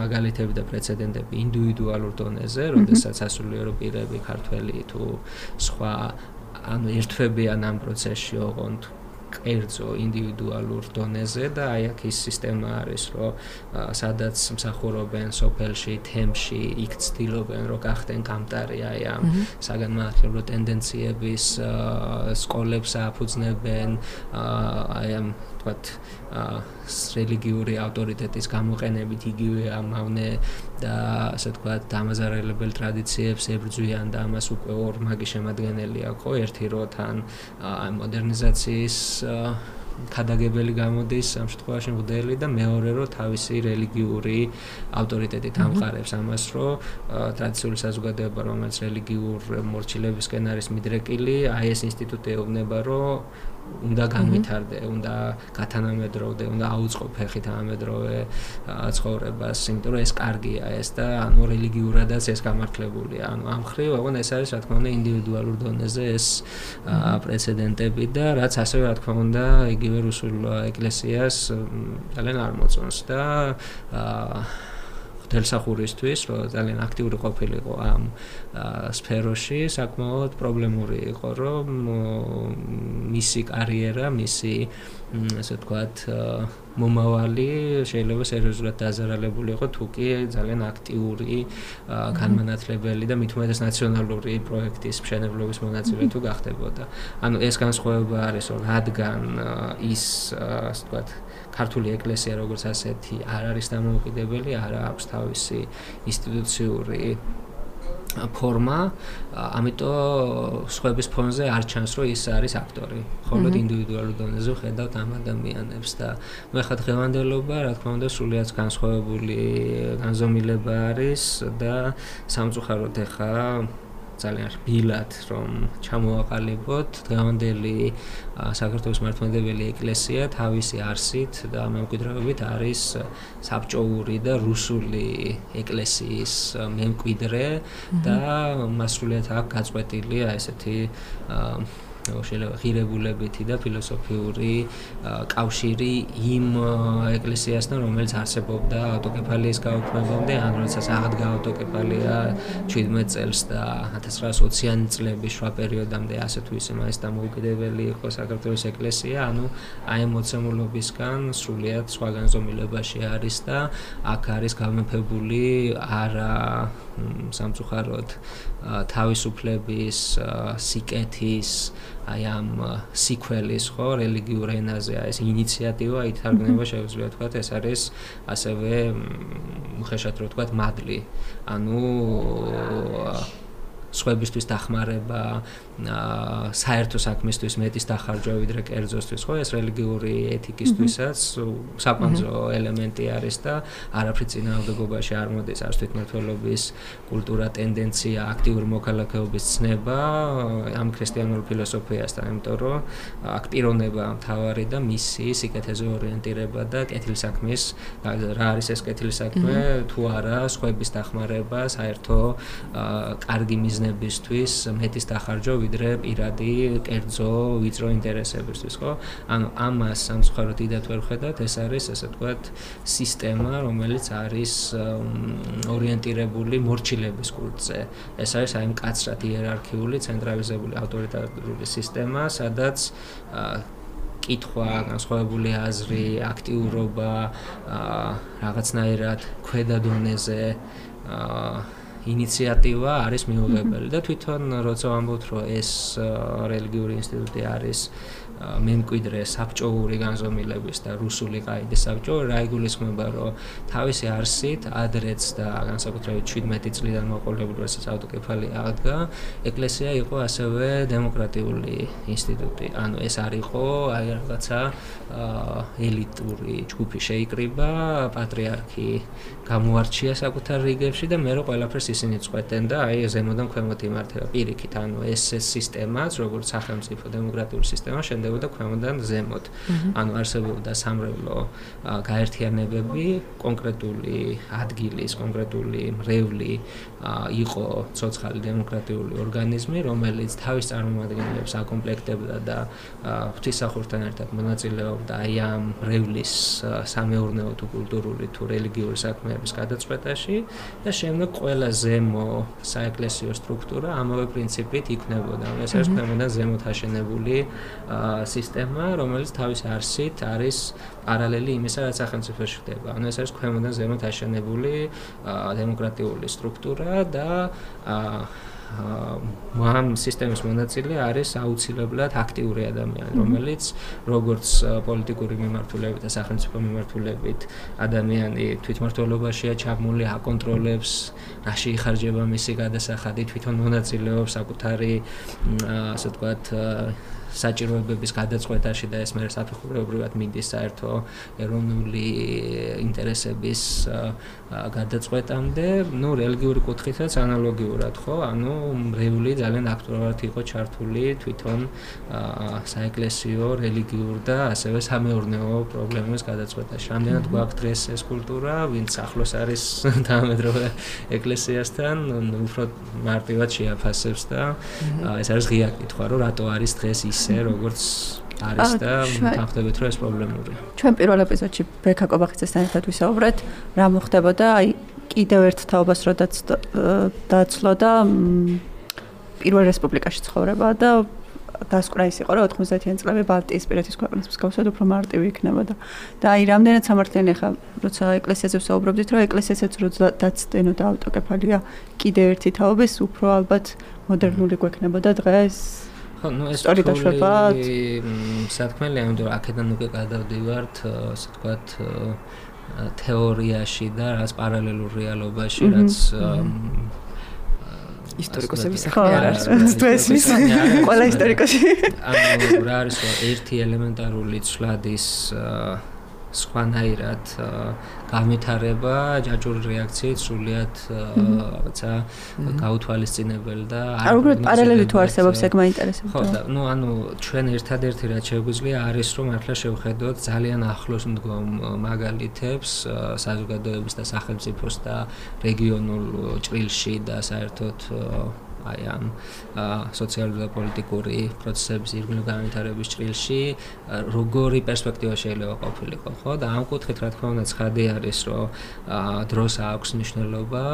[SPEAKER 3] მაგალითები და პრეცედენტები ინდივიდუალურ დონეზე, როდესაც ასულიერო პირები ქართველი თუ სხვა ანუ ერთვებიან ამ პროცესში, ოღონდ კერძო ინდივიდუალურ დონეზე და აი აქ ის სისტემა არის, რომ სადაც მსახურობენ სოფელში, თემში, იქ ცდილობენ, რომ გახდნენ გამტარი აი ამ საგანმანათლებლო ტენდენციების სკოლებს აფუძნებენ აი ამ თქვათ რელიგიური ავტორიტეტის გამოყენებით იგივე ამავნე და ასე თქვათ დამაზარალებელ ტრადიციებს ებრძვიან და ამას უკვე ორმაგი შემადგენელია ხო? ერთი რო თან მოდერნიზაციის ქადაგებელი გამოდის ამ შემთხვევაში მოდელი და მეორე რო თავისი რელიგიური ავტორიტეტი თამყარებს ამას რო ტრადიციული საზოგადოება რომელიც რელიგიურ მორჩილებისკენ არის მიდრეკილი აი ეს ინსტიტუტი ეუბნება რომ უნდა განვითარდე, უნდა გათანამედროვდე, უნდა აუწყო ფეხი თანამედროვე ცხოვრებას, იმიტომ რომ ეს კარგია ეს და ანუ რელიგიურადაც ეს გამართლებულია. ანუ ამ ხრივ, აღონ ეს არის რა თქმა უნდა ინდივიდუალურ დონეზე ეს პრეცედენტები და რაც ასევე რა თქმა უნდა იგივე რუსულ ეკლესიას ძალიან არ მოწონს და აა დელსახურისთვის, რომ ძალიან აქტიური ყოფილიყო ამ სფეროში, საკმაოდ პრობლემური იყო, რომ მისი კარიერა, მისი ასე ვთქვათ, მომავალი შეიძლება სერიოზულად დაზარალებული იყო, თუ კი ძალიან აქტიური განმანათლებელი და მithumedes ნაციონალური პროექტის მშენებლობის მონაწილე თუ გახდებოდა. ანუ ეს განსხვავება არის, რომ რადგან ის ასე ვთქვათ ქართული ეკლესია როგორც ასეთი არ არის დამოუკიდებელი, არ აქვს თავისი ინსტიტუციური ფორმა, ამიტომ სხვების ფონზე არ ჩანს, რომ ის არის აქტორი. ხოლო ინდივიდუალურ დონეზე ხედავთ ამ ადამიანებს და მე ხა დღევანდელობა, რა თქმა უნდა, სულიად განსხვავებული განზომილება არის და სამწუხაროდ ეხა ძალიან რბილად რომ ჩამოაყალიბოთ დღევანდელი საქართველოს მართლმადიდებელი ეკლესია თავისი არსით და მემკვიდრეობით არის საბჭოური და რუსული ეკლესიის მემკვიდრე და მასრულიად აქვს გაწყვეტილი ესეთი შეიძლება ღირებულებითი და ფილოსოფიური კავშირი იმ ეკლესიასთან, რომელიც არსებობდა ავტოკეფალიის გაუქმებამდე, ან როდესაც აღდგა ავტოკეფალია 17 წელს და 1920-იანი წლების შუა პერიოდამდე ასე თუ ისე მას დამოუკიდებელი იყო საქართველოს ეკლესია, ანუ აი მოცემულობისგან სრულიად სხვა განზომილებაში არის და აქ არის გამეფებული არა სამწუხაროდ თავისუფლების სიკეთის აი ამ სიკველის ხო რელიგიურ ენაზე აი ეს ინიციატივა ითარგმნება შეიძლება თქვა ეს არის ასევე ხეშად რო თქვა მადლი. ანუ სხვებისთვის დახმარება საერთო საქმისთვის მეტის დახარჯვა ვიდრე კერძოსთვის ხო ეს რელიგიური ეთიკისთვისაც საკვანძო ელემენტი არის და არაფრით წინააღმდეგობაში არ მოდის არც თვითმართველობის კულტურა ტენდენცია აქტიური მოქალაქეობის ცნება ამ ქრისტიანულ ფილოსოფიასთან იმიტომ რომ აქ პიროვნება მთავარი და მისი სიკეთეზე ორიენტირება და კეთილსაქმის რა არის ეს კეთილსაქმე თუ არა სხვების დახმარება საერთო კარგი მიზნებისთვის მეტის დახარჯვა ვიდრე პირადი კერძო ვიწრო ინტერესებისთვის, ხო? ანუ ამას სამწუხაროდ დიდად ვერ ხედავთ, ეს არის ასე ვთქვათ სისტემა, რომელიც არის ორიენტირებული მორჩილების კულტზე. ეს არის აი მკაცრად იერარქიული, ცენტრალიზებული ავტორიტარული სისტემა, სადაც კითხვა, განსხვავებული აზრი, აქტიურობა რაღაცნაირად ქვედა დონეზე აა ინიციატივა არის მიუღებელი და თვითონ როცა ვამბობთ რომ ეს რელიგიური ინსტიტუტი არის მემკვიდრე საბჭოური განზომილების და რუსული ყაიდის საბჭო რა იგულისხმება რომ თავისი არსით ადრეც და განსაკუთრებით 17 წლიდან მოყოლებული რასაც ავტოკეფალი აღდგა ეკლესია იყო ასევე დემოკრატიული ინსტიტუტი. ანუ ეს არ იყო აი რაღაცა ელიტური ჯგუფი შეიკრიბა პატრიარქი გამოარჩია საკუთარ რიგებში და მე რო ყველაფერს ისინი წყვეტენ და აი ზემოდან ქვემოთ იმართება პირიქით. ანუ ეს სისტემაც როგორც სახელმწიფო დემოკრატიული სისტემა შემდეგ ხდებოდა ქვემოდან ზემოთ. ანუ არსებობდა სამრევლო გაერთიანებები, კონკრეტული ადგილის, კონკრეტული მრევლი იყო ცოცხალი დემოკრატიული ორგანიზმი, რომელიც თავის წარმომადგენლებს აკომპლექტებდა და ღვთისახურთან ერთად მონაწილეობდა აი ამ მრევლის სამეურნეო თუ კულტურული თუ რელიგიური საქმეების გადაწყვეტაში და შემდეგ ყველა ზემო საეკლესიო სტრუქტურა ამავე პრინციპით იქნებოდა. ეს არის ქვემოდან ზემოთ აშენებული აა სისტემა, რომელიც თავის არსით არის პარალელი იმისა, რაც სახელმწიფოში ხდება. ანუ ეს არის ქვემოდან ზემოთ აშენებული დემოკრატიული სტრუქტურა და ამ სისტემის მონაწილე არის აუცილებლად აქტიური ადამიანი, რომელიც როგორც პოლიტიკური მიმართულებით და სახელმწიფო მიმართულებით ადამიანი თვითმართველობაშია ჩაბმული, აკონტროლებს, რაში იხარჯება მისი გადასახადი, თვითონ მონაწილეობს საკუთარი ასე ვთქვათ საჭიროებების გადაწყვეტაში და ეს მე საფეხურებრივად მინდის საერთო ეროვნული ინტერესების გადაწყვეტამდე, ну, რელიგიური კუთხითაც ანალოგიურად, ხო? ანუ რეული ძალიან აქტუალურად იყო ჩართული თვითონ საეკლესიო, რელიგიურ და ასევე სამეურნეო პრობლემების გადაწყვეტაში. რამდენად გვაქვს დღეს ეს კულტურა, ვინც ახლოს არის თანამედროვე ეკლესიასთან, უფრო მარტივად შეაფასებს და ეს არის ღია კითხვა, რომ რატო არის დღეს ის ისე როგორც არის და თანხდებით რომ ეს პრობლემურია.
[SPEAKER 1] ჩვენ პირველ ეპიზოდში ბექა კობახიძესთან ერთად ვისაუბრეთ რა მოხდებოდა აი კიდევ ერთ თაობას როდაც დაცლო და პირველ რესპუბლიკაში ცხოვრება და დასკვრა ის იყო რომ 90-იან წლებში ბალტიის პირეთის ქვეყნებს მსგავსად უფრო მარტივი იქნებოდა. და აი რამდენად სამართლიანი ხა როცა ეკლესიაზე ვსაუბრობდით რომ ეკლესიასაც რო დაცდენო და ავტოკეფალია კიდევ ერთი თაობის უფრო ალბათ მოდერნული გვექნებოდა დღეს
[SPEAKER 3] ხო, ну ეს სწორიდაშვება საქმეა, იმიტომ რომ აქედან უკვე გადავდივართ, ასე ვთქვათ, თეორიაში და რაც პარალელურ რეალობაში, რაც
[SPEAKER 2] ისტორიკოსების საქმე არ არის.
[SPEAKER 1] თვესის ყველა ისტორიკოსი.
[SPEAKER 3] ანუ რა არის ერთი ელემენტარული ცვლადის სხვანაირად გამეთარება ჯაჭვური რეაქციით სულიად რაღაცა გაუთვალისწინებელი და
[SPEAKER 1] არ უბრალოდ პარალელი თუ არსებობს ეგ მაინტერესებს
[SPEAKER 3] ხო და ნუ ანუ ჩვენ ერთადერთი რაც შეგვიძლია არის რომ ახლა შევხედოთ ძალიან ახლოს მდგომ მაგალითებს საზოგადოების და სახელმწიფოს და რეგიონულ ჭრილში და საერთოდ აი ამ სოციალური და პოლიტიკური პროცესების ირგვლივ განვითარების ჭრილში როგორი პერსპექტივა შეიძლება ყოფილიყო ხო და ამ კუთხით რა თქმა უნდა ცხადი არის რომ დროს აქვს მნიშვნელობა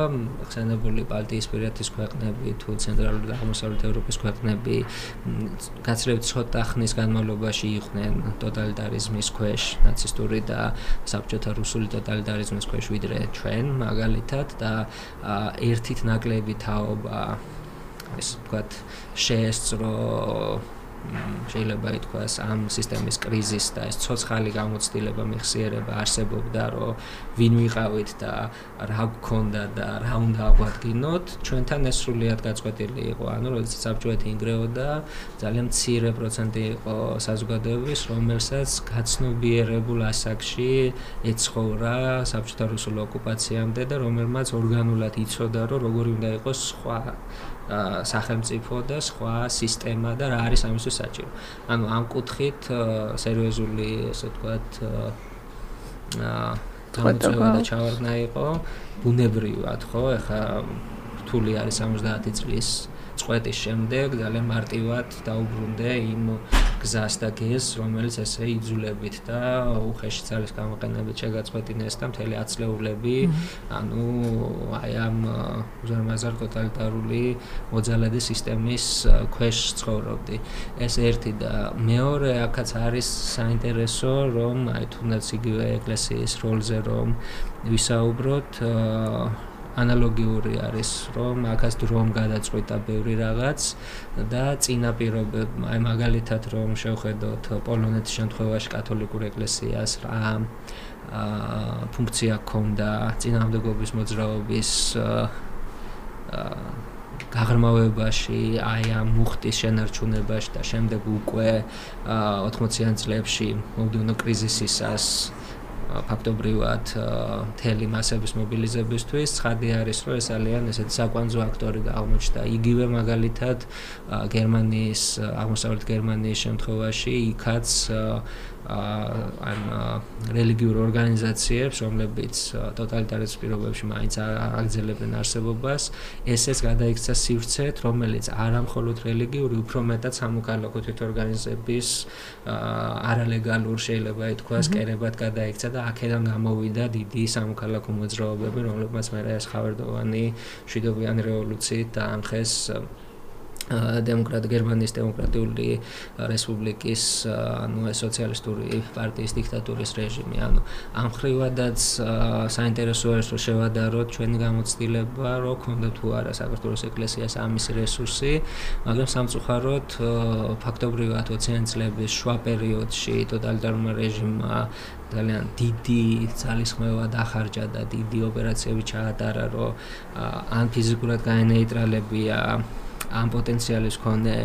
[SPEAKER 3] ხსენებული ბალტიისპირეთის ქვეყნები თუ ცენტრალური და აღმოსავლეთ ევროპის ქვეყნები გაცილებით ცოტა ხნის განმავლობაში იყვნენ ტოტალიტარიზმის ქვეშ ნაცისტური და საბჭოთა რუსული ტოტალიტარიზმის ქვეშ ვიდრე ჩვენ მაგალითად და ერთით ნაკლები თაობა ეს ვთქვათ შეესწრო შეიძლება ითქვას ამ სისტემის კრიზის და ეს ცოცხალი გამოცდილება მიხსიერება არსებობდა რომ ვინ ვიყავით და რა გქონდა და რა უნდა აღვადგინოთ ჩვენთან ეს სრულიად გაწყვეტილი იყო ანუ როდესაც საბჭოეთი ინგრეოდა ძალიან მცირე პროცენტი იყო საზოგადოების რომელსაც გაცნობიერებულ ასაკში ეცხოვრა საბჭოთა რუსული ოკუპაციამდე და რომელმაც ორგანულად იცოდა რომ როგორი უნდა იყოს სხვა სახელმწიფო და სხვა სისტემა და რა არის ამისთვის საჭირო. ანუ ამ კუთხით სერიოზული, ასე ვთქვათ, აა გამოწვევა და ჩავარდნა იყო ბუნებრივად, ხო? ეხა რთული არის 70 წლის წვეთის შემდეგ ძალიან მარტივად დაუბრუნდე იმ გზას და გეზს, რომელიც ესე იძულებით და უხეში ძალის გამოყენებით შეგაწყვეტინეს და მთელი აცლეულები, ანუ აი ამ უზარმაზარ ტოტალიტარული მოძალადე სისტემის ქვეშ ცხოვრობდი. ეს ერთი და მეორე აქაც არის საინტერესო, რომ აი თუნდაც იგივე ეკლესიის როლზე რომ ვისაუბროთ, აა ანალოგიური არის, რომ აქაც დრომ გადაწყვეტა ბევრი რაღაც და წინაპირობებ, აი მაგალითად რომ შევხედოთ პოლონეთის შემთხვევაში კათოლიკურ ეკლესიას რა აა ფუნქცია ჰქონდა წინამდებობის მოძრაობის აა გაღრმავებაში, აი ამ მუხტის შენარჩუნებაში და შემდეგ უკვე 80-იან წლებში მომდევნო კრიზისისას ფაქტობრივად მთელი მასების მობილიზებისთვის. ცხადი არის რომ ეს ძალიან ესეთი საკვანძო აქტორი აღმოჩნდა იგივე მაგალითად გერმანიის აღმოსავლეთ გერმანიის შემთხვევაში იქაც ან რელიგიურ ორგანიზაციებს, რომლებიც ტოტალიტარის პირობებში მაინც აგრძელებენ არსებობას, ესეც გადაიქცა სივრცეთ, რომელიც არამხოლოდ რელიგიური, უფრო მეტად სამოქალაქო თვითორგანიზების არალეგალურ შეიძლება ითქვას, კერებად გადაიქცა და აქედან გამოვიდა დიდი სამოქალაქო მოძრაობები, რომლებმაც მეორე ეს ხავერდოვანი შვიდობიანი რევოლუციით დაამხეს დემოკრატ გერმანიის დემოკრატიული რესპუბლიკის ანუ სოციალისტური პარტიის დიქტატურის რეჟიმი. ანუ ამ ხრივადაც საინტერესოა რომ შევადაროთ ჩვენი გამოცდილება რომ ქონდა თუ არა საქართველოს ეკლესიას ამის რესურსი მაგრამ სამწუხაროდ ფაქტობრივად 20-იან წლების შუა პერიოდში ტოტალიტარული რეჟიმმა ძალიან დიდი ძალისხმევა დახარჯა და დიდი ოპერაციები ჩაატარა რომ ან ფიზიკურად გაენეიტრალებია ამ პოტენციალის მქონე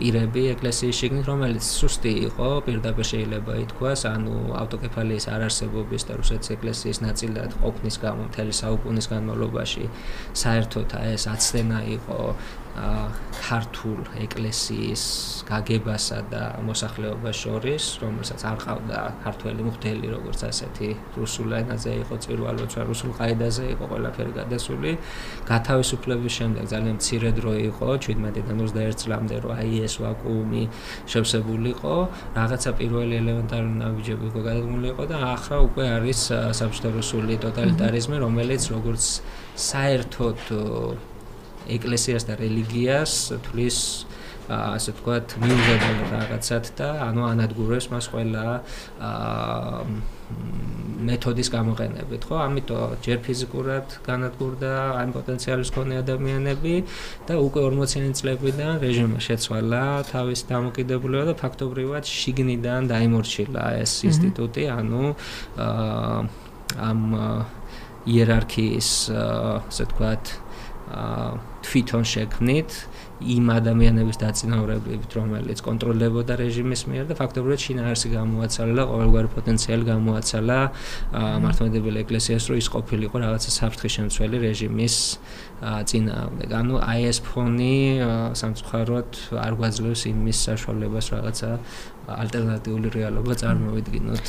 [SPEAKER 3] პირები ეკლესიის შიგნით, რომელიც სუსტი იყო, პირდაპირ შეიძლება ითქვას, ანუ ავტოკეფალიის არარსებობის და რუსეთის ეკლესიის ნაწილად ყოფნის გამო მთელი საუკუნის განმავლობაში საერთოდ ეს აცდენა იყო ქართულ ეკლესიის გაგებასა და მოსახლეობას შორის, რომელსაც არ ყავდა ქართველი მღვდელი, როგორც ასეთი რუსულ ენაზე იყო წირვალოცა რუსულ ყაიდაზე იყო ყველაფერი გადასული. გათავისუფლების შემდეგ ძალიან მცირე დრო იყო 17-დან 21 წლამდე, რომ აი ეს ვაკუუმი შევსებულიყო, რაღაცა პირველი ელემენტარული ნაბიჯები უკვე გადაგმულიყო და ახლა უკვე არის საბჭოთა რუსული ტოტალიტარიზმი, რომელიც როგორც საერთოდ ეკლესიას და რელიგიას თulis ასე ვთქვათ მიუღებელ რაღაცად და ანუ ანადგურებს მას ყველა აა მეთოდის გამოყენებით, ხო? ამიტომ ჯერ ფიზიკურად განადგურდა ამ პოტენციალის მქონე ადამიანები და უკვე 40-იანი წლებიდან რეჟიმმა შეცვალა თავის დამოკიდებულება და ფაქტობრივად შიგნიდან დაიმორჩილა ეს ინსტიტუტი, ანუ ამ იერარქიის ასე ვთქვათ თვითონ შექმნით იმ ადამიანების დაწინაურებით, რომელიც კონტროლებოდა რეჟიმის მიერ და ფაქტობრივად შინაარსი გამოაცალა და ყოველგვარი პოტენციალი გამოაცალა მართლმადიდებელი ეკლესიას, რომ ის ყოფილიყო რაღაცა საფრთხის შემცველი რეჟიმის წინააღმდეგ. ანუ აი ეს ფონი სამწუხაროდ არ გვაძლევს იმის საშუალებას რაღაცა ალტერნატიული რეალობა წარმოვიდგინოთ.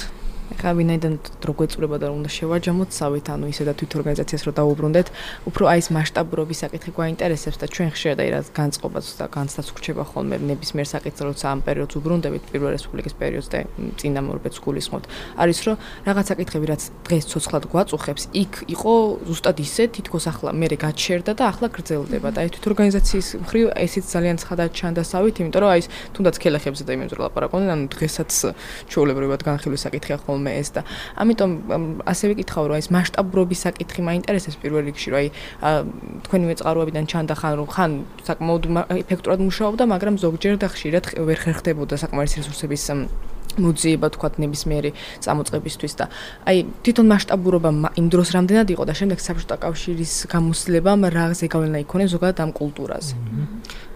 [SPEAKER 2] ხა ვინაიდან დრო გვეწურება და უნდა შევაჯამოთ სავით ანუ ისე და თვით ორგანიზაციას რო დაუბრუნდეთ. უფრო აი ეს მასშტაბურობის საკითხი გვაინტერესებს და ჩვენ ხშირად აი რა განწყობაც და განცდაც გრჩება ხოლმე ნებისმიერ საკითხზე როცა ამ პერიოდს უბრუნდებით პირველ რესპუბლიკის პერიოდს და წინა მორბეთს გულისხმობთ. არის რომ რაღაც საკითხები რაც დღეს ცოცხლად გვაწუხებს იქ იყო ზუსტად ისე თითქოს ახლა მე გაჩერდა და ახლა გრძელდება და აი თვით ორგანიზაციის მხრივ ესეც ძალიან ცხადად ჩანდა სავით იმიტომ რომ აი ეს თუნდაც ქელახებზე და იმენზე ლაპარაკობდნენ ანუ დღესაც ჩაოლებრივად განხილვის საკითხია ხოლმე ხოლმე ეს და ამიტომ ასევე გითხავ რომ ეს მასშტაბურობის საკითხი მაინტერესებს პირველ რიგში რომ აი თქვენივე წყაროებიდან ჩანდა ხან რომ ხან საკმაოდ ეფექტურად მუშაობდა მაგრამ ზოგჯერ და ხშირად ვერ ხერხდებოდა საკმარის რესურსების მოძიება თქვა ნებისმიერი წამოწყებისთვის და აი თვითონ მასშტაბურობა იმ დროს რამდენად იყო და შემდეგ საბჭოთა კავშირის გამოსვლებამ რა ზეგავლენა იქონია ზოგადად ამ კულტურაზე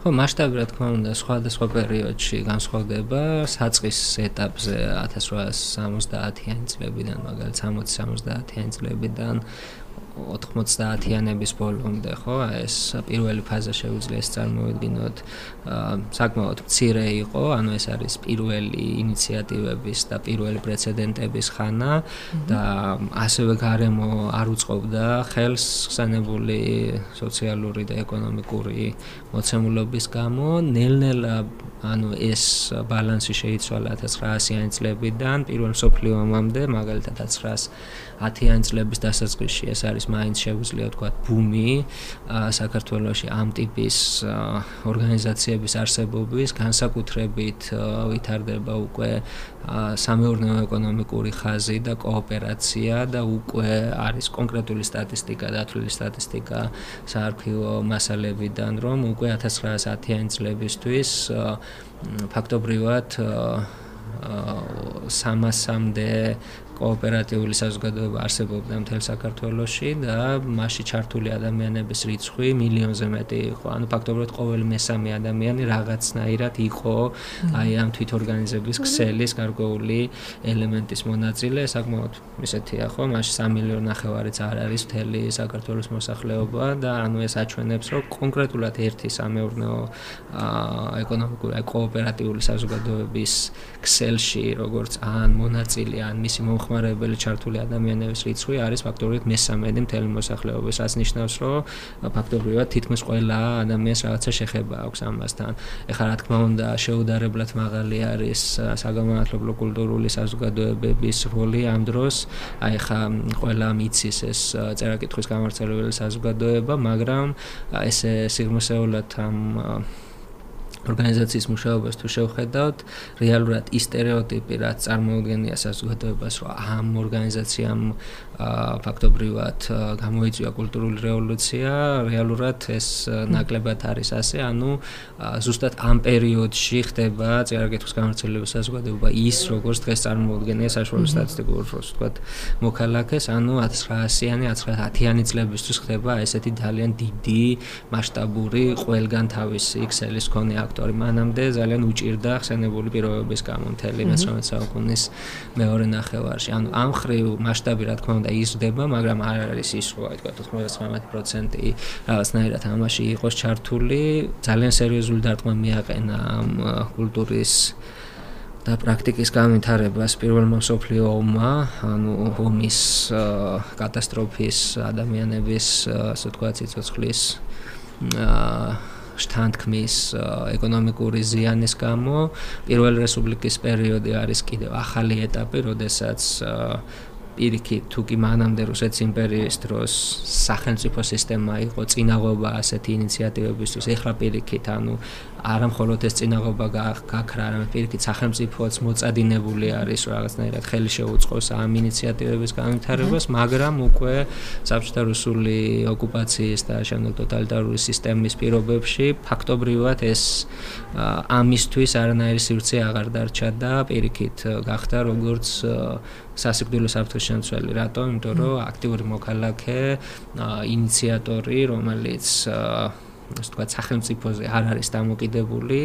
[SPEAKER 3] ხო მასშტაბი რა თქმა უნდა სხვადასხვა პერიოდში განსხვავდება საწყის ეტაპზე 1870-იანი წლებიდან მაგალითად 60-70-იანი წლებიდან 90-იანების ბოლომდე, ხო? ეს პირველი ფაზა შეუძლია ეს წარმოვიდგინოთ. საკმაოდ მცირე იყო, ანუ ეს არის პირველი ინიციატივების და პირველი პრეცედენტების ხანა და ასევე გარემო არ უწყობდა ხელს ხსენებული სოციალური და ეკონომიკური მოცემულობის გამო, ნელ-ნელა ანუ ეს ბალანსი შეიცვალა 1900-იანი წლებიდან პირველ სოფლიო ომამდე, მაგალითად 1910-იანი წლების დასაწყისში ეს არის მაინც შეუძლია თქვა ბუმი საქართველოში ამ ტიპის ორგანიზაციების არსებობის განსაკუთრებით ვითარდება უკვე სამეურნეო ეკონომიკური ხაზი და კოოპერაცია და უკვე არის კონკრეტული სტატისტიკა და თვლილი სტატისტიკა საარქივო მასალებიდან რომ უკვე 1910-იანი წლებისთვის ფაქტობრივად 300-მდე კოოპერატიული საზოგადოება არსებობდა მთელ საქართველოში და მასში ჩართული ადამიანების რიცხვი მილიონზე მეტი იყო. ანუ ფაქტობრივად ყოველი მესამე ადამიანი რაღაცნაირად იყო აი ამ თვითორგანიზების ქსელის გარკვეული ელემენტის მონაწილე, საკმაოდ ისეთია ხო, მასში 3 მილიონი ნახევარიც არ არის მთელი საქართველოს მოსახლეობა და ანუ ეს აჩვენებს, რომ კონკრეტულად ერთი სამეურნეო ეკონომიკური კოოპერატიული საზოგადოების ქსელში, როგორც ან მონაწილე, ან მისი მომხმარებელი ჩართული ადამიანების რიცხვი არის ფაქტობრივად მესამედი მთელი მოსახლეობის, რაც ნიშნავს, რომ ფაქტობრივად თითქმის ყველა ადამიანს რაღაცა შეხება აქვს ამასთან. ეხლა რა თქმა უნდა, შეუდარებლად მაღალი არის საგამომათლებლო კულტურული საზოგადოებების როლი ამ დროს. აი ეხლა ყველა მიცის ეს წერაკითხვის გამართლებელი საზოგადოება, მაგრამ ესე სიგმოსეულად ამ ორგანიზაციის მუშაობას თუ შევხედავთ, რეალურად ის стереოტიპი, რაც წარმოუდგენია საზოგადოებას, რომ ამ ორგანიზაციამ ფაქტობრივად გამოიწვია კულტურული რევოლუცია, რეალურად ეს ნაკლებად არის ასე, ანუ ზუსტად ამ პერიოდში ხდება წერაკითხვის გამოცდილება საზოგადოება ის, როგორც დღეს წარმოუდგენია საშუალო სტატისტიკურ, ვთქვათ, მოქალაქეს, ანუ 1900-იანი, 1910-იანი წლებისთვის ხდება ესეთი ძალიან დიდი მასშტაბური ყველგან თავისი ექსელის კონე ფაქტორი მანამდე ძალიან უჭირდა ხსენებული პირობების გამო მთელი მე-19 საუკუნის მეორე ნახევარში. ანუ ამ ხრივ მასშტაბი რა თქმა უნდა იზრდება, მაგრამ არ არის ის, რომ აი თქვა 99% რაღაცნაირად ამაში იყოს ჩართული. ძალიან სერიოზული დარტყმა მიაყენა ამ კულტურის და პრაქტიკის განვითარებას პირველმა სოფლიო ომმა, ანუ ომის კატასტროფის, ადამიანების, ასე ვთქვათ, ცოცხლის აა შთანთქმის ეკონომიკური ზიანის გამო პირველი რესპუბლიკის პერიოდი არის კიდევ ახალი ეტაპი, როდესაც პირიქით თუ კი მანამდე რუსეთის იმპერიის დროს სახელმწიფო სისტემა იყო წინაღობა ასეთი ინიციატივებისთვის ეხლა პირიქით ანუ არა მხოლოდ ეს წინაღობა გაქრა, არამედ პირიქით სახელმწიფოც მოწადინებული არის რაღაცნაირად ხელი შეუწყოს ამ ინიციატივების განვითარებას, მაგრამ უკვე საბჭოთა რუსული ოკუპაციის და შემდეგ ტოტალიტარული სისტემის პირობებში ფაქტობრივად ეს ამისთვის არანაირი სივრცე აღარ დარჩა და პირიქით გახდა როგორც სასიკვდილო საფრთხის შემცველი. რატომ? იმიტომ რომ აქტიური მოქალაქე, ინიციატორი, რომელიც ასე ვთქვათ, სახელმწიფოზე არ არის დამოკიდებული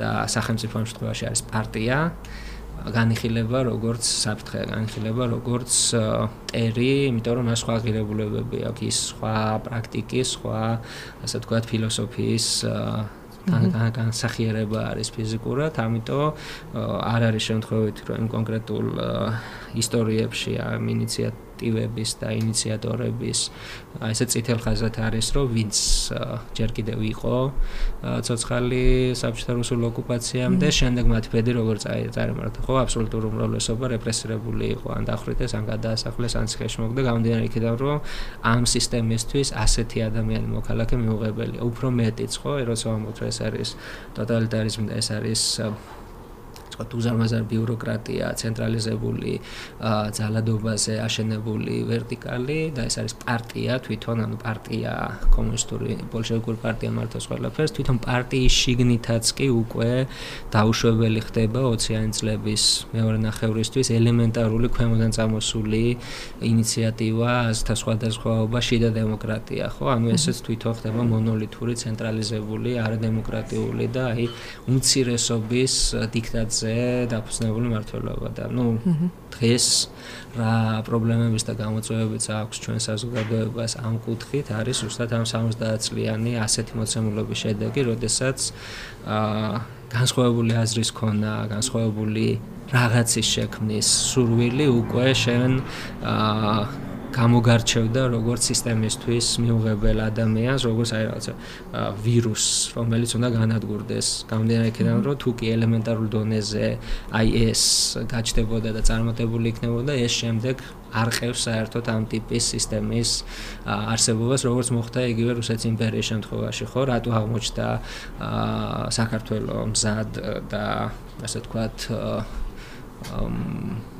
[SPEAKER 3] და სახელმწიფო შემთხვევაში არის პარტია, განიხილება როგორც საფრთხე, განიხილება როგორც ტერი, იმიტომ რომ მას სხვა ღირებულებები აქვს, ის სხვა პრაქტიკის, სხვა ასე ვთქვათ, ფილოსოფიის განსახიერება არის ფიზიკურად, ამიტომ არ არის შემთხვევით რომ კონკრეტულ ისტორიებში ამ ინიციატივ აქტივების და ინიციატორების ესე წითელ ხაზად არის რომ ვინც ჯერ კიდევ იყო ცოცხალი საბჭოთა რუსულ ოკუპაციამდე შემდეგ მათი ფედი როგორ წარიმართა ხო? აბსოლუტურ უმრავლესობა რეპრესირებული იყო. ან დახვრიტეს ან გადაასახლეს ან ციხეში მოგდა გამომდინარე იქიდან რომ ამ სისტემისთვის ასეთი ადამიანი მოქალაქე მიუღებელია უფრო მეტიც ხო? როცა ვამბობთ ეს არის ტოტალიტარიზმი და ეს არის ვთქვათ, უზარმაზარ ბიუროკრატია, ცენტრალიზებული ძალადობაზე აშენებული ვერტიკალი და ეს არის პარტია თვითონ, ანუ პარტია კომუნისტური ბოლშევიკური პარტია მართავს ყველაფერს, თვითონ პარტიის შიგნითაც კი უკვე დაუშვებელი ხდება 20-იანი წლების მეორე ნახევრისთვის ელემენტარული ქვემოდან წამოსული ინიციატივა, აზთა სხვადასხვაობა, შიდა დემოკრატია, ხო? ანუ ესეც თვითონ ხდება მონოლითური, ცენტრალიზებული, არადემოკრატიული და აი უმცირესობის დიქტატზე ასე დაფუძნებული მართლობა და ნუ დღეს რა პრობლემების და გამოწვევებიც აქვს ჩვენ საზოგადოებას ამ კუთხით არის უბრალოდ ამ 70 წლიანი ასეთი მოცემულობის შედეგი, როდესაც აა განსხვავებული აზრის ქონა, განსხვავებული რაღაცის შექმნის სურვილი უკვე შენ აა გამოგარჩევდა როგორც სისტემისთვის მიუღებელ ადამიანს, როგორც აი რაღაცა ვირუსს, რომელიც უნდა განადგურდეს. გამომდინარე იქიდან, რომ თუ კი ელემენტარულ დონეზე აი ეს გაჩნდებოდა და წარმატებული იქნებოდა, ეს შემდეგ არ ყევს საერთოდ ამ ტიპის სისტემის არსებობას, როგორც მოხდა იგივე რუსეთის იმპერიის შემთხვევაში, ხო? რატო აღმოჩნდა საქართველოს მზად და ასე ვთქვათ აა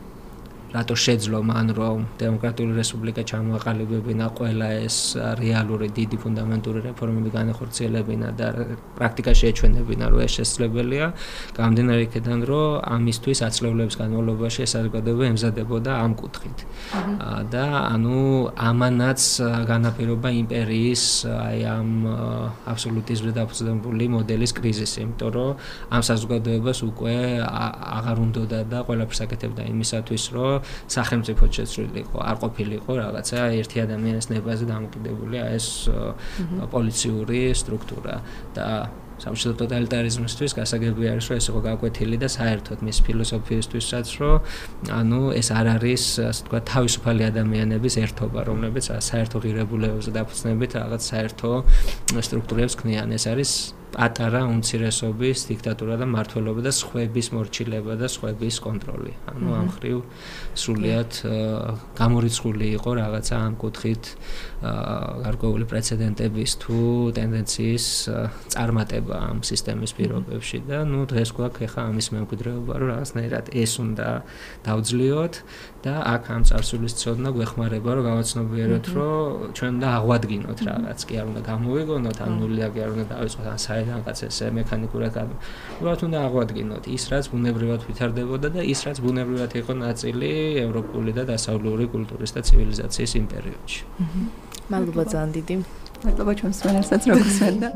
[SPEAKER 3] რატო შეძლო მან რომ დემოკრატიული რესპუბლიკა ჩამოაყალიბებინა ყველა ეს რეალური დიდი ფუნდამენტური რეფორმები განახორციელებინა და პრაქტიკაში ეჩვენებინა რომ ეს შესაძლებელია გამდენარი იქიდან რომ ამისთვის აცლევლების განმავლობაში ეს საზოგადოება ემზადებოდა ამ კუთხით. და ანუ ამანაც განაპირობა იმპერიის აი ამ აბსოლუტიზმზე დაფუძნებული მოდელის კრიზისი იმიტომ რომ ამ საზოგადოებას უკვე აღარ უნდოდა და ყველაფერს აკეთებდა იმისათვის რომ სახელმწიფო შეცვლილიყო, არ ყოფილიყო რაღაცა ერთი ადამიანის ნებაზე დამოკიდებული ეს პოლიციური სტრუქტურა და სამშობლო ტოტალიტარიზმისთვის გასაგები არის რომ ეს იყო გაკვეთილი და საერთოდ მის ფილოსოფიისთვისაც რომ ანუ ეს არ არის ასე თქვა თავისუფალი ადამიანების ერთობა რომლებიც საერთო ღირებულებებზე დაფუძნებით რაღაც საერთო სტრუქტურებს ქმნიან. ეს არის პატარა უმცირესობის დიქტატურა და მართლობა და სხვების მორჩილება და სხვების კონტროლი. ანუ ამ ხრივ სრულიად გამორიცხული იყო რაღაცა ამ კუთხით გარკვეული პრეცედენტების თუ ტენდენციის წარმატება ამ სისტემის პირობებში და ნუ დღეს გვაქვს ახლა ამის მემკვიდრეობა რომ რაღაცნაირად ეს უნდა დავძლიოთ და აქ ამ წარსულის ცოდნა გვეხმარება რომ გავაცნობიეროთ რომ ჩვენ უნდა აღვადგინოთ რაღაც კი არ უნდა გამოვიგონოთ ან ნულიაგი არ უნდა დავიწყოთ ან საერთოდ რაღაც ესე მექანიკურად ამ უბრალოდ უნდა აღვადგინოთ ის რაც ბუნებრივად ვითარდებოდა და ის რაც ბუნებრივად იყო ნაწილი ევროპული და დასავლური კულტურის და ცივილიზაციის იმ პერიოდში.
[SPEAKER 2] მადლობა ძალიან დიდი.
[SPEAKER 1] მადლობა ჩვენს მენასაც როგორც მენდა.